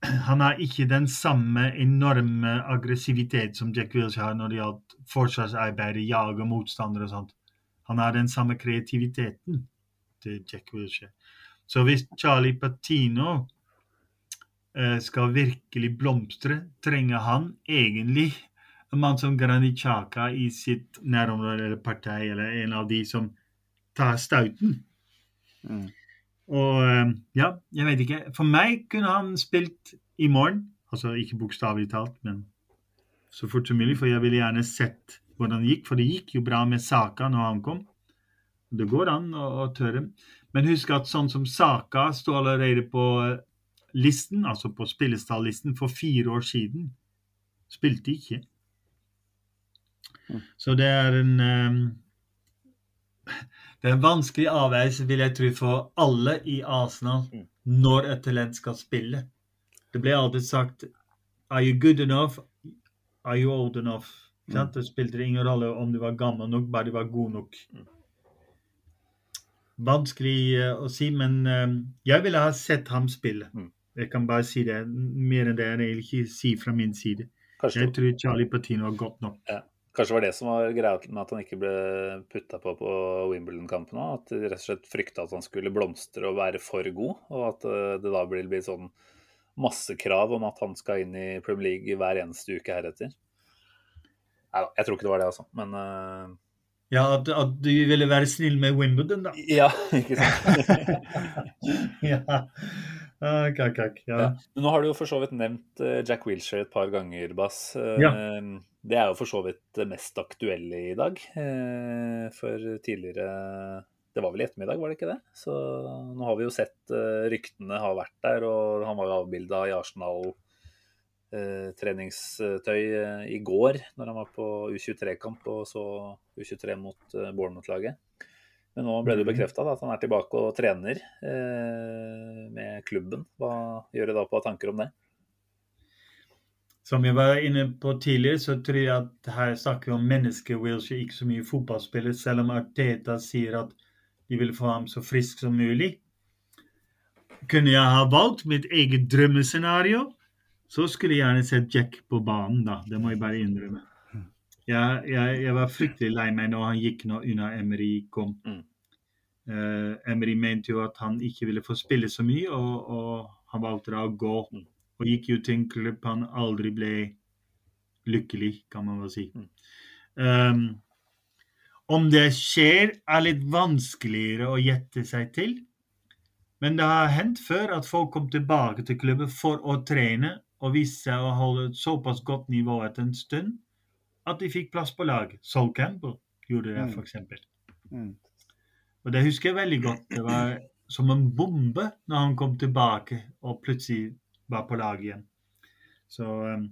han har ikke den samme enorme aggressivitet som Jack Wilshere har når det gjaldt forsvarsarbeid, jage motstandere og sånt. Han har den samme kreativiteten til Jack Wilshere. Så hvis Charlie Patino eh, skal virkelig blomstre, trenger han egentlig en mann som Granit Xhaka i sitt nærområde eller parti, eller en av de som tar stauten. Mm. Og eh, ja, jeg vet ikke. For meg kunne han spilt i morgen. Altså ikke bokstavelig talt, men så fort som mulig. For jeg ville gjerne sett hvordan det gikk. For det gikk jo bra med Saka når han kom. Det går an å, å tørre. Men husk at sånn som Saka sto allerede på eh, listen, altså på spillestallisten, for fire år siden. Spilte ikke. Mm. Så det er en um, det er en vanskelig avveielse, vil jeg tro, for alle i Arsenal mm. når et talent skal spille. Det blir alltid sagt Are you good enough? Are you old enough? Mm. Det spilte ingen rolle om du var gammel nok, bare du var god nok. Mm. Vanskelig uh, å si, men uh, jeg ville ha sett ham spille. Mm. Jeg kan bare si det. Mer enn det jeg vil ikke si fra min side. Kanskje jeg tror Charlie Patino var godt nok. Ja. Kanskje var det som var greia med at han ikke ble putta på på Wimbledon-kampen òg. At de rett og slett frykta at han skulle blomstre og være for god, og at eh, det da blir blitt sånn massekrav om at han skal inn i Premier League hver eneste uke heretter. Nei da, jeg tror ikke det var det, altså. Men uh... Ja, at, at, du ville være snill med Wimbledon, da? Ja, ikke sant. ja. Ah, kakk, kakk. Ja. ja. Nå har du jo for så vidt nevnt uh, Jack Wilshere et par ganger, Bass. Uh, ja. Det er jo for så vidt det mest aktuelle i dag. For tidligere Det var vel i ettermiddag, var det ikke det? Så nå har vi jo sett ryktene har vært der, og han var jo avbilda i Arsenal treningstøy i går når han var på U23-kamp og så U23 mot Bournemouth-laget. Men nå ble det mhm. bekrefta at han er tilbake og trener eh, med klubben. Hva gjør du da på tanker om det? Som jeg var inne på tidligere, så tror jeg at her snakker vi om mennesker, Wilshere, ikke så mye fotballspiller. Selv om Arteta sier at de vil få ham så frisk som mulig. Kunne jeg ha valgt mitt eget drømmescenario, så skulle jeg gjerne sett Jack på banen, da. Det må jeg bare innrømme. Jeg, jeg, jeg, var fryktelig lei meg når han gikk nå unna Emery kom. Mm. Uh, Emery mente jo at han ikke ville få spille så mye, og, og han valgte da å gå. Mm. Og gikk jo til en klubb han aldri ble lykkelig, kan man vel si. Mm. Um, om det skjer, er litt vanskeligere å gjette seg til. Men det har hendt før at folk kom tilbake til klubben for å trene og viste seg å holde et såpass godt nivå etter en stund at de fikk plass på lag. Sol Campbell gjorde det, f.eks. for eksempel. Mm. Og det husker jeg veldig godt. Det var som en bombe når han kom tilbake og plutselig var på lag igjen. Så um,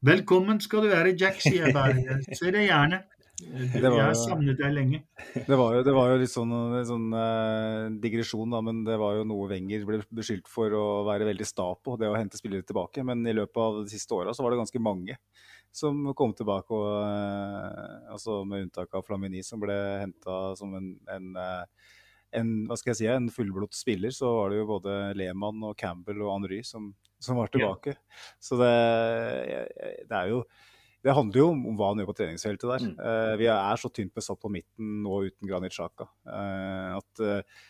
velkommen skal du være, Jack, sier jeg bare. Si det gjerne. Jeg har savnet deg lenge. Det var jo, det var jo litt sånn, sånn eh, digresjon, da, men det var jo noe Wenger ble beskyldt for å være veldig sta på, det å hente spillere tilbake. Men i løpet av de siste åra så var det ganske mange som kom tilbake, og, eh, altså med unntak av Flamini, som ble henta som en, en, eh, en, hva skal jeg si, en fullblodt spiller, så var det jo både Lehmann og Campbell og Henry som, som var tilbake. Så det, det er jo det handler jo om hva han gjør på treningsfeltet der. Mm. Uh, vi er så tynt besatt på midten nå uten Granit Sjaka uh, at uh,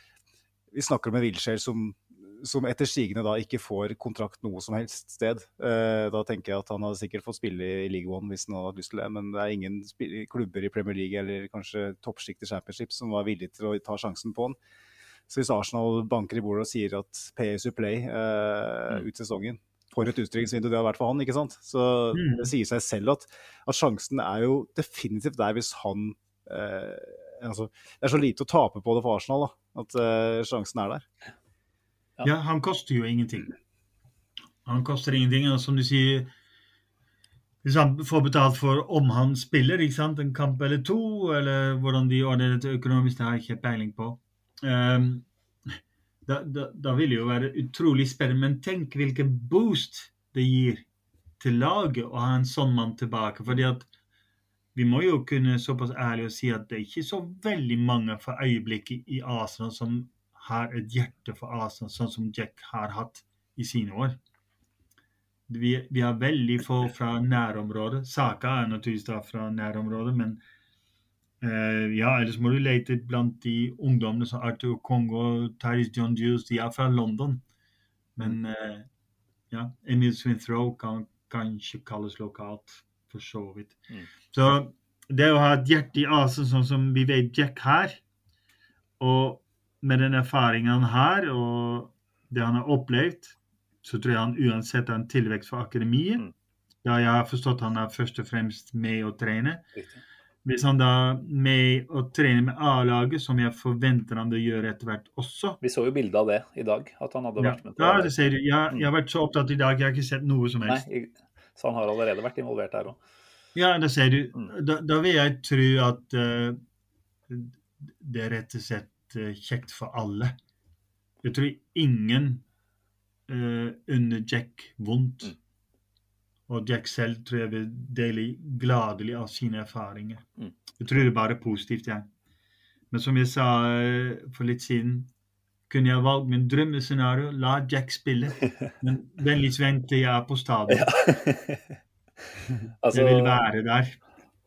vi snakker om en Wilshere som, som etter sigende da ikke får kontrakt noe som helst sted. Eh, da tenker jeg at han hadde sikkert fått spille i League One hvis han hadde hatt lyst til det, men det er ingen klubber i Premier League eller kanskje toppsjiktet championship som var villige til å ta sjansen på han. Så hvis Arsenal banker i bordet og sier at pay you play eh, ut sesongen for et utstillingsvindu det har vært for han, ikke sant? Så Mm. det sier seg selv at, at sjansen er jo definitivt der hvis han eh, altså, Det er så lite å tape på det for Arsenal, da, at eh, sjansen er der. Ja. Han koster jo ingenting. Han koster ingenting, og som du sier Hvis han får betalt for om han spiller, ikke sant, en kamp eller to, eller hvordan de ordner dette økonomisk, det har jeg ikke peiling på. Um, da, da, da vil det jo være utrolig spennende. Men tenk hvilken boost det gir til laget å ha en sånn mann tilbake. fordi at vi må jo kunne såpass ærlig å si at det er ikke så veldig mange for øyeblikket i Arsenal som har et hjerte for Arsenal, sånn som Jack har hatt i sine år. Vi, vi har veldig få fra nærområdet. Saka er naturligvis fra nærområdet, men uh, ja, ellers må du lete blant de ungdommene som Arthur Kongo, Tyrese John Juice, de er fra London. Men uh, ja, Emil Smith-Rowe kan kanskje kalles lokalt, for så vidt. Mm. Så det å ha et hjerte i Asen, sånn som vi vet Jack har, og med den erfaringen han har, og det han har opplevd, så tror jeg han uansett har en tilvekst for akademiet. Mm. Ja, jeg har forstått han er først og fremst med å trene. Riktig. Hvis han da er med å trene med A-laget, som jeg forventer han å gjøre etter hvert også Vi så jo bilde av det i dag, at han hadde ja, vært med på ja, det ser du. Jeg, jeg har vært så opptatt i dag, jeg har ikke sett noe som Nei, helst. i- så han har allerede vært involvert der òg. Ja, det ser du. Mm. Da, da vil jeg tro at uh, det rett og slett kjekt for alle. Jeg tror ingen uh, unner Jack vondt. Mm. Og Jack selv tror jeg vil dele gladelig av sine erfaringer. Mm. Jeg tror det er bare positivt, jeg. Men som jeg sa eh, for litt siden, kunne jeg valgt min drømmescenario, la Jack spille. Men vennligst vent til jeg er på stadion. altså, Jeg vil være der.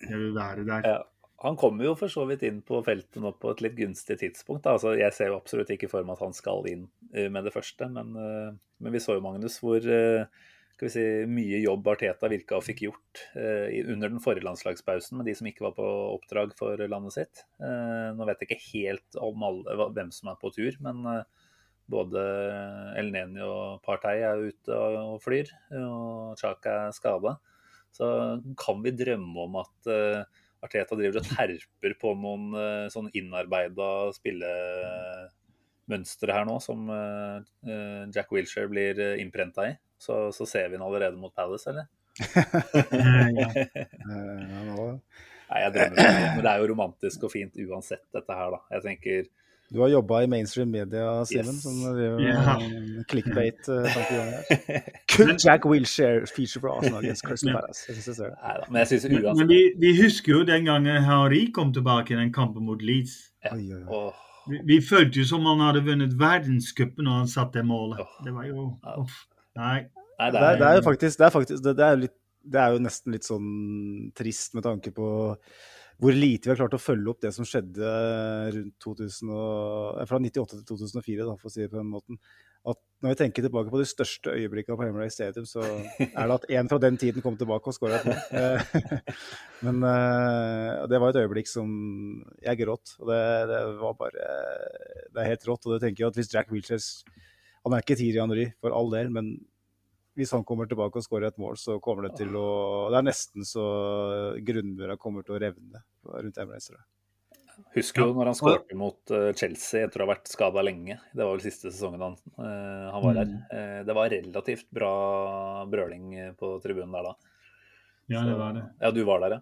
Jeg vil være der. Ja. Han kommer jo for så vidt inn på feltet nå på et litt gunstig tidspunkt. Altså, jeg ser jo absolutt ikke for meg at han skal inn eh, med det første, men, eh, men vi så jo, Magnus, hvor eh, si, mye jobb Arteta virka og fikk gjort under den forrige landslagspausen med de som ikke var på oppdrag for landet sitt. Nå vet jeg ikke helt om alle, hvem som er på tur, men både El Neni og Partey er ute og, flyr, og Chaka er skada. Så kan vi drømme om at Arteta driver og terper på noen uh, sånn innarbeida spillemønstre her nå, som eh, eh, Jack Wilshere blir innprenta i. Så, så ser vi den allerede mot Palace, eller? Ja. Eh, Nei, jeg drømmer det. Men det er jo romantisk og fint uansett, dette her, da. Jeg tenker Du har jobba i mainstream media, Simen, Yes. som driver Ja. med clickbait-tankegang her. Could Jack Wilshere feature for Arsenal against Crystal. Palace? Jeg synes jeg ser det. Nei da. Men jeg syns Men, men vi, vi husker jo den gangen Harry kom tilbake i den kampen mot Leeds. Ja. Oi, oi, oi. Vi, vi følte jo som han hadde vunnet verdenscupen når han satte det målet. Det var jo uff. Nei. Nei, Det er, det er jo faktisk, det er, faktisk det, det, er litt, det er jo nesten litt sånn trist med tanke på hvor lite vi har klart å følge opp det som skjedde rundt 2000 og, fra 98 til 2004, da, for å si det på den måten. At når vi tenker tilbake på de største øyeblikkene på Emirates Stadium, så er det at en fra den tiden kom tilbake og skåra et mål. Men uh, det var et øyeblikk som jeg gråt. Og det, det, var bare Det er helt rått. Og det tenker jeg at hvis Jack Wilshere Han er ikke Tiri Henry, for all del, men hvis han kommer tilbake og skårer et mål, så kommer det til å Det er nesten så grunnmura kommer til å revne rundt Emirates. Husker jo når han skårte mot eh, Chelsea etter å ha vært skada lenge. Det var vel siste sesongen han, uh, han var der. Uh, det var relativt bra brøling på tribunen der da. Ja, det var det. Ja, du var der, ja.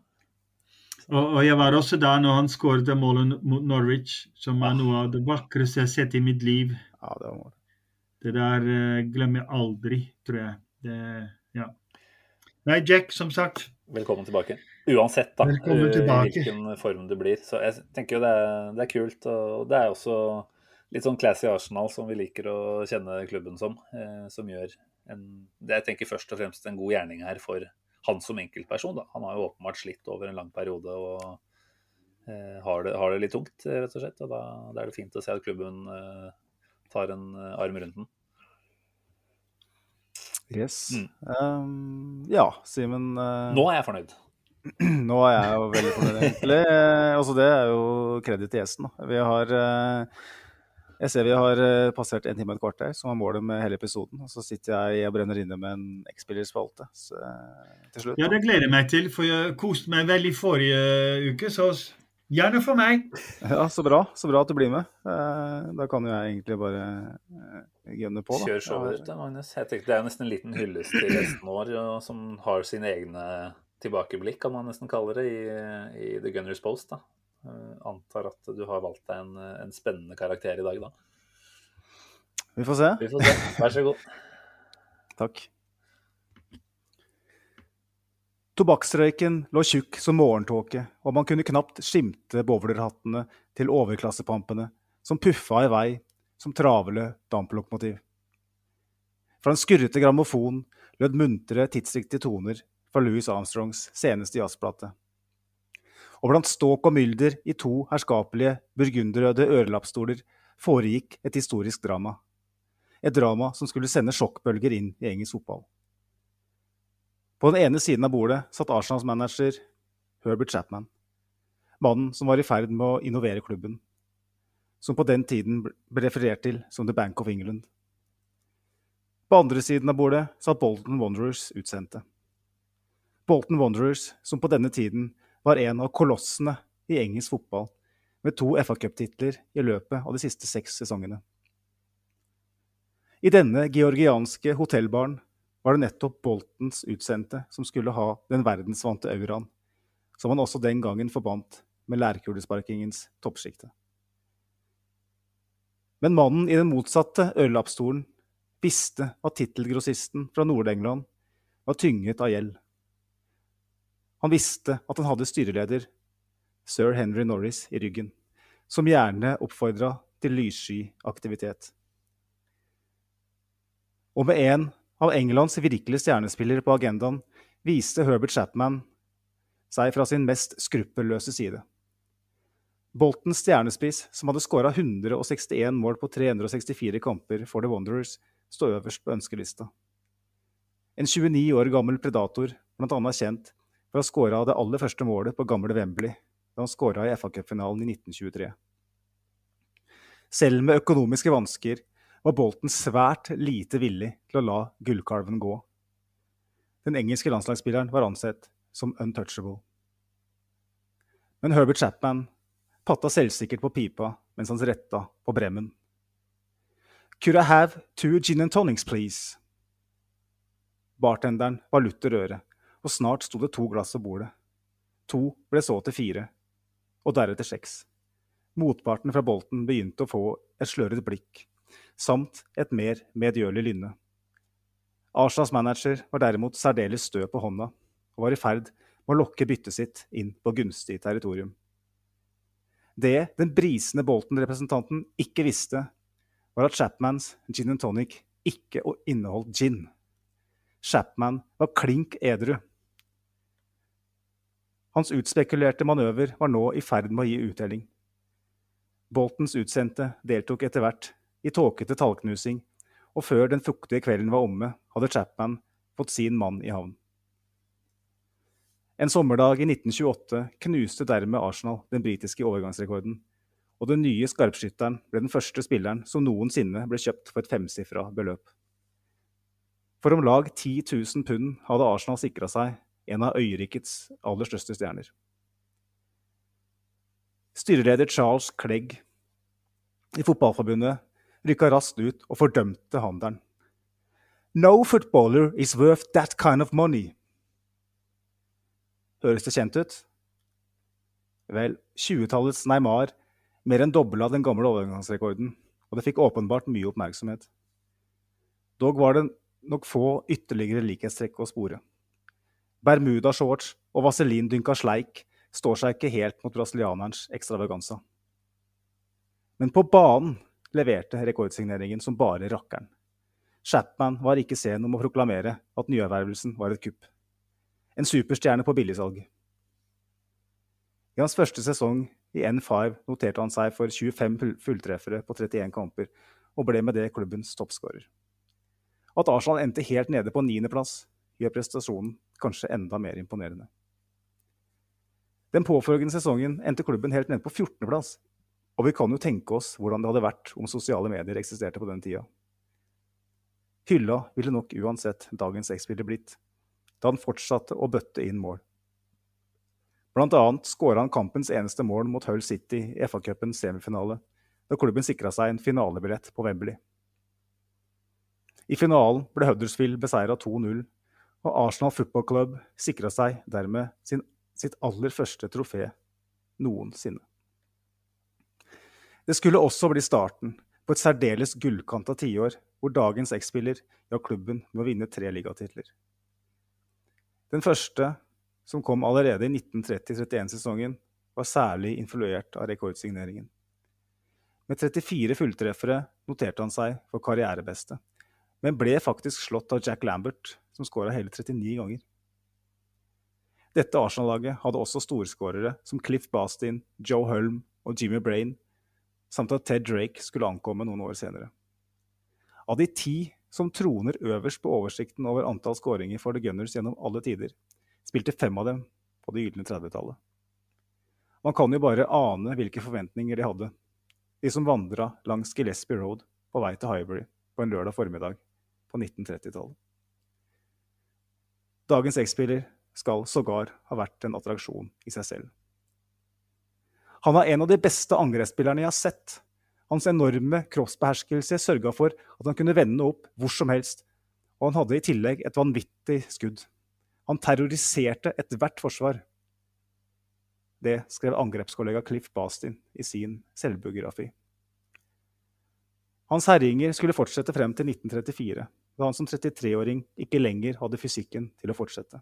Og, og jeg var også der når han skåret målet mot Norwich, som er noe av det vakreste jeg har sett i mitt liv. Ja, det var det. Det der glemmer jeg aldri, tror jeg. Det, ja. Nei, Jack, som sagt. Velkommen tilbake. Uansett da, tilbake. hvilken form det blir. Så jeg tenker jo det er, det er, kult. Og det er også litt sånn classy Arsenal som vi liker å kjenne klubben som. Eh, som gjør en, det jeg tenker først og fremst en god gjerning her for han som enkeltperson. Da. Han har jo åpenbart slitt over en lang periode og eh, har, det, har, det, litt tungt, rett og slett. Og da, da, er det fint å se at klubben eh, tar en eh, arm rundt den. Yes. Mm. Um, ja, Simen uh, Nå er jeg fornøyd. Nå er jeg jo veldig fornøyd, egentlig. Uh, altså, det er jo kreditt til gjesten. Da. Vi har uh, Jeg ser vi har passert en time og et kvarter, som var målet med hele episoden. Og så sitter jeg og brenner inne med en X-spillerspalte til slutt. Ja, det gleder jeg meg til, for jeg koste meg veldig forrige uke. så Gjerne for meg. Ja, Så bra så bra at du blir med. Eh, da kan jo jeg egentlig bare gunne gønne på. Da. Kjør showet ditt, Magnus. Jeg tenker Det er nesten en liten hyllest til resten vår, som har sine egne tilbakeblikk, kan man nesten kalle det, i, i The Gunners Post. da. Jeg eh, antar at du har valgt deg en, en spennende karakter i dag, da. Vi får se. Vi får se. Vær så god. Takk. Tobakksrøyken lå tjukk som morgentåke, og man kunne knapt skimte bowlerhattene til overklassepampene som puffa i vei som travle damplokomotiv. Fra en skurrete grammofon lød muntre, tidsriktige toner fra Louis Armstrongs seneste jazzplate. Og blant ståk og mylder i to herskapelige, burgunderrøde ørelappstoler foregikk et historisk drama. Et drama som skulle sende sjokkbølger inn i engelsk fotball. På den ene siden av bordet satt Arsenals manager Herbert Chapman, mannen som var i ferd med å innovere klubben, som på den tiden ble referert til som The Bank of England. På andre siden av bordet satt Bolton Wanderers utsendte. Bolton Wanderers, som på denne tiden var en av kolossene i engelsk fotball, med to FA Cup-titler i løpet av de siste seks sesongene. I denne georgianske hotellbaren var det nettopp Boltons utsendte som skulle ha den verdensvante auraen, som han også den gangen forbandt med lærkulesparkingens toppsjikte. Men mannen i den motsatte ørelappstolen visste at tittelgrossisten fra Nord-England var tynget av gjeld. Han visste at han hadde styreleder, sir Henry Norris, i ryggen, som gjerne oppfordra til lyssky aktivitet. Og med en av Englands virkelige stjernespillere på agendaen viste Herbert Chapman seg fra sin mest skruppelløse side. Boltons stjernespiss, som hadde skåra 161 mål på 364 kamper for The Wanderers, står øverst på ønskelista. En 29 år gammel predator, bl.a. kjent for å ha skåra det aller første målet på gamle Wembley da han skåra i FA-cupfinalen i 1923. Selv med økonomiske vansker var Bolten svært lite villig til å la gullkalven gå. Den engelske landslagsspilleren var ansett som untouchable. Men Herbert Chapman patta selvsikkert på pipa mens han retta på bremmen. Could I have two gin and tonics, please? Bartenderen var lutter øre, og snart sto det to glass på bordet. To ble så til fire, og deretter seks. Motparten fra Bolten begynte å få et sløret blikk samt et mer medgjørlig lynne. Arsas manager var derimot særdeles stø på hånda og var i ferd med å lokke byttet sitt inn på gunstig territorium. Det den brisende Bolton-representanten ikke visste, var at Chapmans gin and tonic ikke inneholdt gin. Chapman var klink edru. Hans utspekulerte manøver var nå i ferd med å gi uttelling. Boltons utsendte deltok etter hvert i tåkete tallknusing, og før den fuktige kvelden var omme, hadde Chapman fått sin mann i havn. En sommerdag i 1928 knuste dermed Arsenal den britiske overgangsrekorden, og den nye skarpskytteren ble den første spilleren som noensinne ble kjøpt for et femsifra beløp. For om lag 10 000 pund hadde Arsenal sikra seg en av øyrikets aller største stjerner. Styreleder Charles Clegg i Fotballforbundet rykka raskt ut og fordømte handelen. No footballer is worth that kind of money. Høres det kjent ut? Vel, 20-tallets Neymar mer enn dobla den gamle overgangsrekorden, og det fikk åpenbart mye oppmerksomhet. Dog var det nok få ytterligere likhetstrekk å spore. Bermuda-shorts og vaselindynka sleik står seg ikke helt mot brasilianerens ekstravaganza. Men på banen leverte rekordsigneringen som bare rakkeren. Chapman var ikke sen om å proklamere at nyervervelsen var et kupp. En superstjerne på billigsalg. I hans første sesong i N5 noterte han seg for 25 fulltreffere på 31 kamper, og ble med det klubbens toppskårer. At Arsenal endte helt nede på niendeplass, gjør prestasjonen kanskje enda mer imponerende. Den påfølgende sesongen endte klubben helt nede på 14.-plass, og vi kan jo tenke oss hvordan det hadde vært om sosiale medier eksisterte på den tida. Hylla ville nok uansett dagens X-spiller blitt, da han fortsatte å bøtte inn mål. Blant annet skåra han kampens eneste mål mot Hull City i FA-cupens semifinale, da klubben sikra seg en finalebillett på Wembley. I finalen ble Huddersfield beseira 2-0, og Arsenal Football Club sikra seg dermed sin, sitt aller første trofé noensinne. Det skulle også bli starten på et særdeles gullkanta tiår, hvor dagens X-spiller ga klubben med å vinne tre ligatitler. Den første, som kom allerede i 1930-31-sesongen, var særlig influert av rekordsigneringen. Med 34 fulltreffere noterte han seg for karrierebeste, men ble faktisk slått av Jack Lambert, som skåra hele 39 ganger. Dette Arsenal-laget hadde også storskårere som Cliff Bastin, Joe Hulm og Jimmy Brain, samt at Ted Drake skulle ankomme noen år senere. Av de ti som troner øverst på oversikten over antall skåringer for The Gunners gjennom alle tider, spilte fem av dem på det gylne 30-tallet. Man kan jo bare ane hvilke forventninger de hadde, de som vandra langs Gillespie Road på vei til Highbury på en lørdag formiddag på 1930-tallet. Dagens X-spiller skal sågar ha vært en attraksjon i seg selv. Han var en av de beste angrepsspillerne jeg har sett. Hans enorme kroppsbeherskelse sørga for at han kunne vende opp hvor som helst, og han hadde i tillegg et vanvittig skudd. Han terroriserte ethvert forsvar. Det skrev angrepskollega Cliff Bastin i sin selvbiografi. Hans herjinger skulle fortsette frem til 1934, da han som 33-åring ikke lenger hadde fysikken til å fortsette.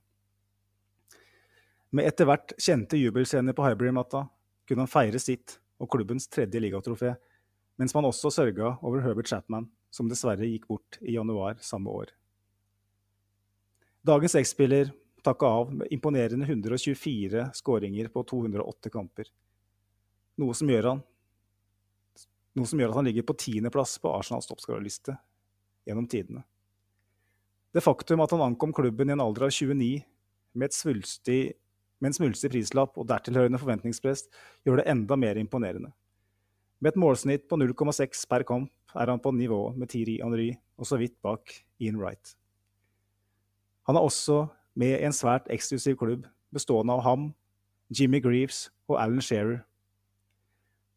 Med etter hvert kjente jubelscener på Highbury-matta kunne han feire sitt og klubbens tredje ligatrofé, mens man også sørga over Herbert Chapman, som dessverre gikk bort i januar samme år. Dagens X-spiller takka av med imponerende 124 skåringer på 208 kamper, noe som gjør han noe som gjør at han ligger på tiendeplass på Arsenals toppskårerliste gjennom tidene. Det faktum at han ankom klubben i en alder av 29 med, et svulstig, en svulstig prislapp og dertilhørende forventningspress, gjør det enda mer imponerende. Med et målsnitt på 0,6 per kamp er han på nivå med Thierry Henry og så vidt bak Ian Wright. Han er også med i en svært eksklusiv klubb bestående av ham, Jimmy Greaves og Alan Shearer.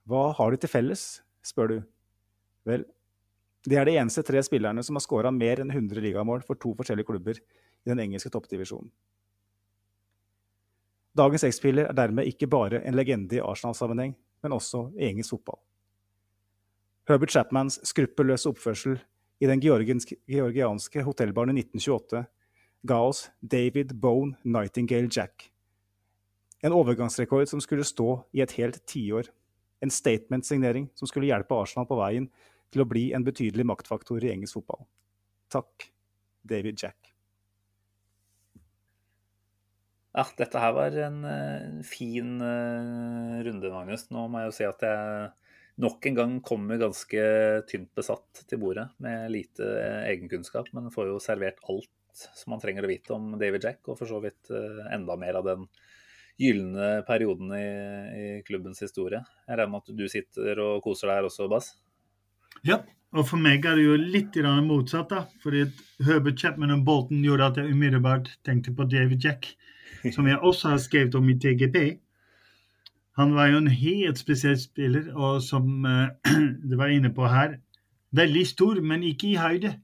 Hva har de til felles? spør du. Vel, de er de eneste tre spillerne som har skåra mer enn 100 ligamål for to forskjellige klubber i den engelske toppdivisjonen. Dagens X-spiller er dermed ikke bare en legende i Arsenal-sammenheng, men også i engelsk fotball. Herbert Chapmans skruppelløse oppførsel i den georgianske hotellbaren i 1928 ga oss David Bone Nightingale Jack. En overgangsrekord som skulle stå i et helt tiår en statement-signering som skulle hjelpe Arsenal på veien til å bli en betydelig maktfaktor i engelsk fotball. Takk, David Jack. Ja, dette her var en uh, fin uh, runde, Magnus. Nå må jeg jo si at jeg nok en gang kommer ganske tynt besatt til bordet med lite uh, egenkunnskap, men får jo servert alt som man trenger å vite om David Jack, og for så vidt enda mer av den gylne perioden i, i, klubbens historie. Jeg regner med at du sitter og koser deg her også, Bass? Ja, og for meg er det jo litt motsatt. da, fordi Herbert Chapman og Bolton gjorde at jeg umiddelbart tenkte på David Jack som jeg også har skrevet om i TGP. Han var jo en helt spesiell spiller, og som uh, du var inne på her, veldig stor, men ikke i høyde.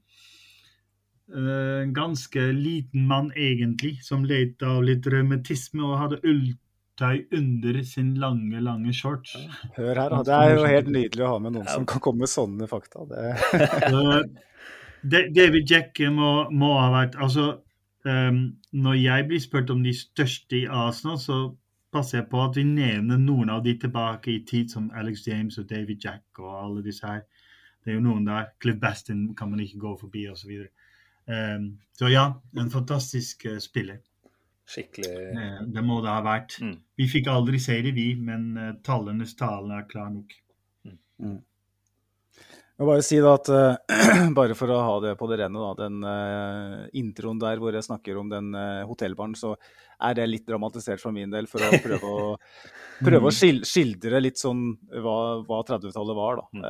Uh, en ganske liten mann egentlig, som led av litt revmatisme og hadde ulltøy under sin lange, lange shorts. Hør her, da. Det er jo helt nydelig å ha med noen som kan komme med sånne fakta. uh, David Jack må, må, ha vært Altså, Um, når jeg blir spurt om de største i Arsenal, så passer jeg på at vi nevner noen av de tilbake i tid, som Alex James og David Jack og alle disse her. Det er jo noen der. Cliff Bastin kan man ikke gå forbi, osv. Så, um, så ja, en fantastisk uh, spiller. Skikkelig uh, Det må det ha vært. Mm. Vi fikk aldri se det, vi, men uh, tallenes tale er klar nok. Mm. Jeg må bare si da at uh, bare for å ha det på det rene, da, den uh, introen der hvor jeg snakker om den uh, hotellbaren, så er det litt dramatisert for min del for å prøve å, prøve å mm. skildre litt sånn hva, hva 30-tallet var, da. Mm.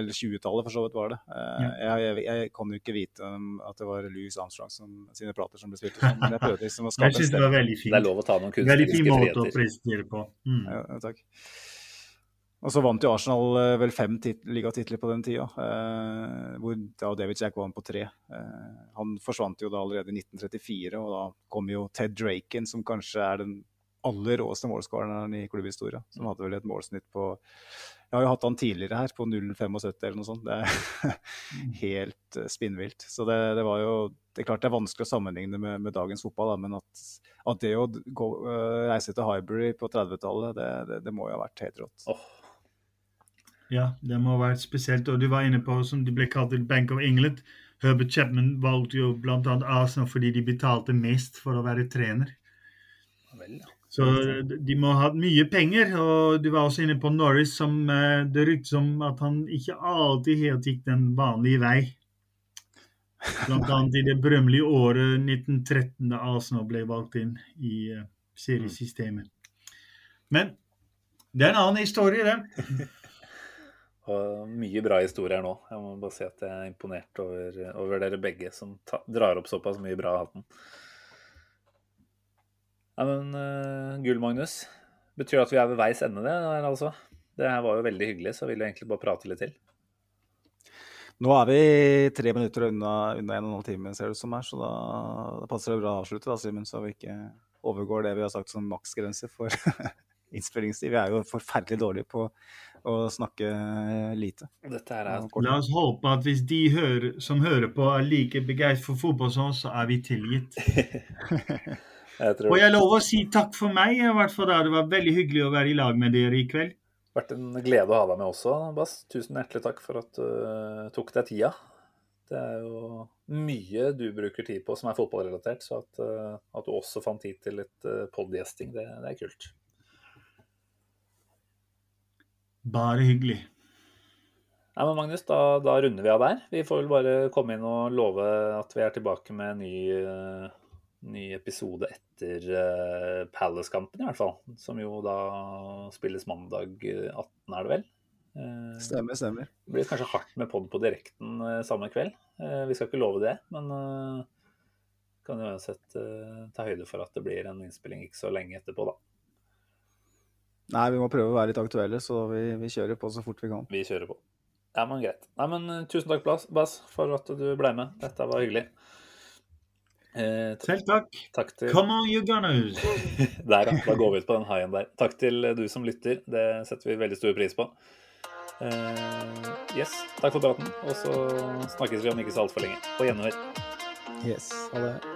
eller 20-tallet for så vidt var det. Jeg, jeg, jeg, kan jo ikke vite um, at det var Louis Armstrong som, sine plater som ble spilt sånn, men jeg prøvde liksom å skape synes det var veldig fint. Det er lov å ta noen kunstneriske friheter. Veldig fin måte å presentere på. Mm. Ja, takk. Og så vant jo Arsenal eh, vel fem ligatitler på den tida, eh, hvor da David Jack var med på tre. Eh, han forsvant jo da allerede i 1934, og da kom jo Ted Draken, som kanskje er den aller råeste målskåreren i klubbhistoria. Som hadde vel et målsnitt på Jeg har jo hatt han tidligere her, på 0,75 eller noe sånt. Det er helt uh, spinnvilt. Så det, det, var jo Det er klart det er vanskelig å sammenligne med, med dagens fotball, da, men at, at, det å gå, uh, reise til Highbury på 30-tallet, det, det, det, må jo ha vært helt rått. Oh. Ja, det må ha vært spesielt. Og du var inne på, som de ble kalt Bank of England. Herbert Chapman valgte jo bl.a. Arsenal fordi de betalte mest for å være trener. Vel, ja. Så de må ha hatt mye penger. Og du var også inne på Norris, som eh, det ryktes om at han ikke alltid helt gikk den vanlige vei. Blant annet i det berømmelige året 1913, da Arsenal ble valgt inn i uh, seriesystemet. Men det er en annen historie, det. Og mye bra historier nå. Jeg må bare si at jeg er imponert over, over dere begge som ta, drar opp såpass mye bra av hatten. Ja, men uh, Gull, Magnus. Betyr det at vi er ved veis ende, det der, altså? Det her var jo veldig hyggelig, så jeg egentlig bare prate litt til. Nå er vi tre minutter unna, unna en og en halv time, ser det ut som her, så da, da passer det bra å avslutte, da, Simen, så vi ikke overgår det vi har sagt som maksgrense for innspillingstid. Vi er jo forferdelig dårlige på å snakke lite. Er... La oss håpe at hvis de hører, som hører på, er like begeistret for fotball som oss, så er vi tilgitt. jeg tror... Og jeg lover å si takk for meg. i hvert fall da. Det var veldig hyggelig å være i lag med dere i kveld. Det har vært en glede å ha deg med også, Bass. Tusen hjertelig takk for at du uh, tok deg tida. Det er jo mye du bruker tid på som er fotballrelatert, så at, uh, at du også fant tid til litt podgjesting, det, det er kult. Bare hyggelig. Nei, men Magnus, da, da, runder vi av der. Vi får vel bare komme inn og love at vi er tilbake med en ny, uh, ny episode etter uh, Palace-kampen, i hvert fall. Som jo da spilles mandag 18, er det vel? Uh, stemmer, stemmer. Det blir kanskje hardt med pod på direkten samme kveld. vi skal ikke love det, men kan jo uansett ta høyde for at det blir en innspilling ikke så lenge etterpå, da. Nei, vi må prøve å være litt aktuelle, så vi, vi kjører på så fort vi kan. Vi kjører på. Ja, men greit. Nei, men uh, Tusen takk, Bass, for at du ble med. Dette var hyggelig. Eh, Selv takk. takk til... Come on, you gunners! der, ja. Da går vi ut på den haien der. Takk til du som lytter. Det setter vi veldig stor pris på. Eh, yes, takk for praten. Og så snakkes vi om ikke så altfor lenge. På gjenhør. Yes, ha det.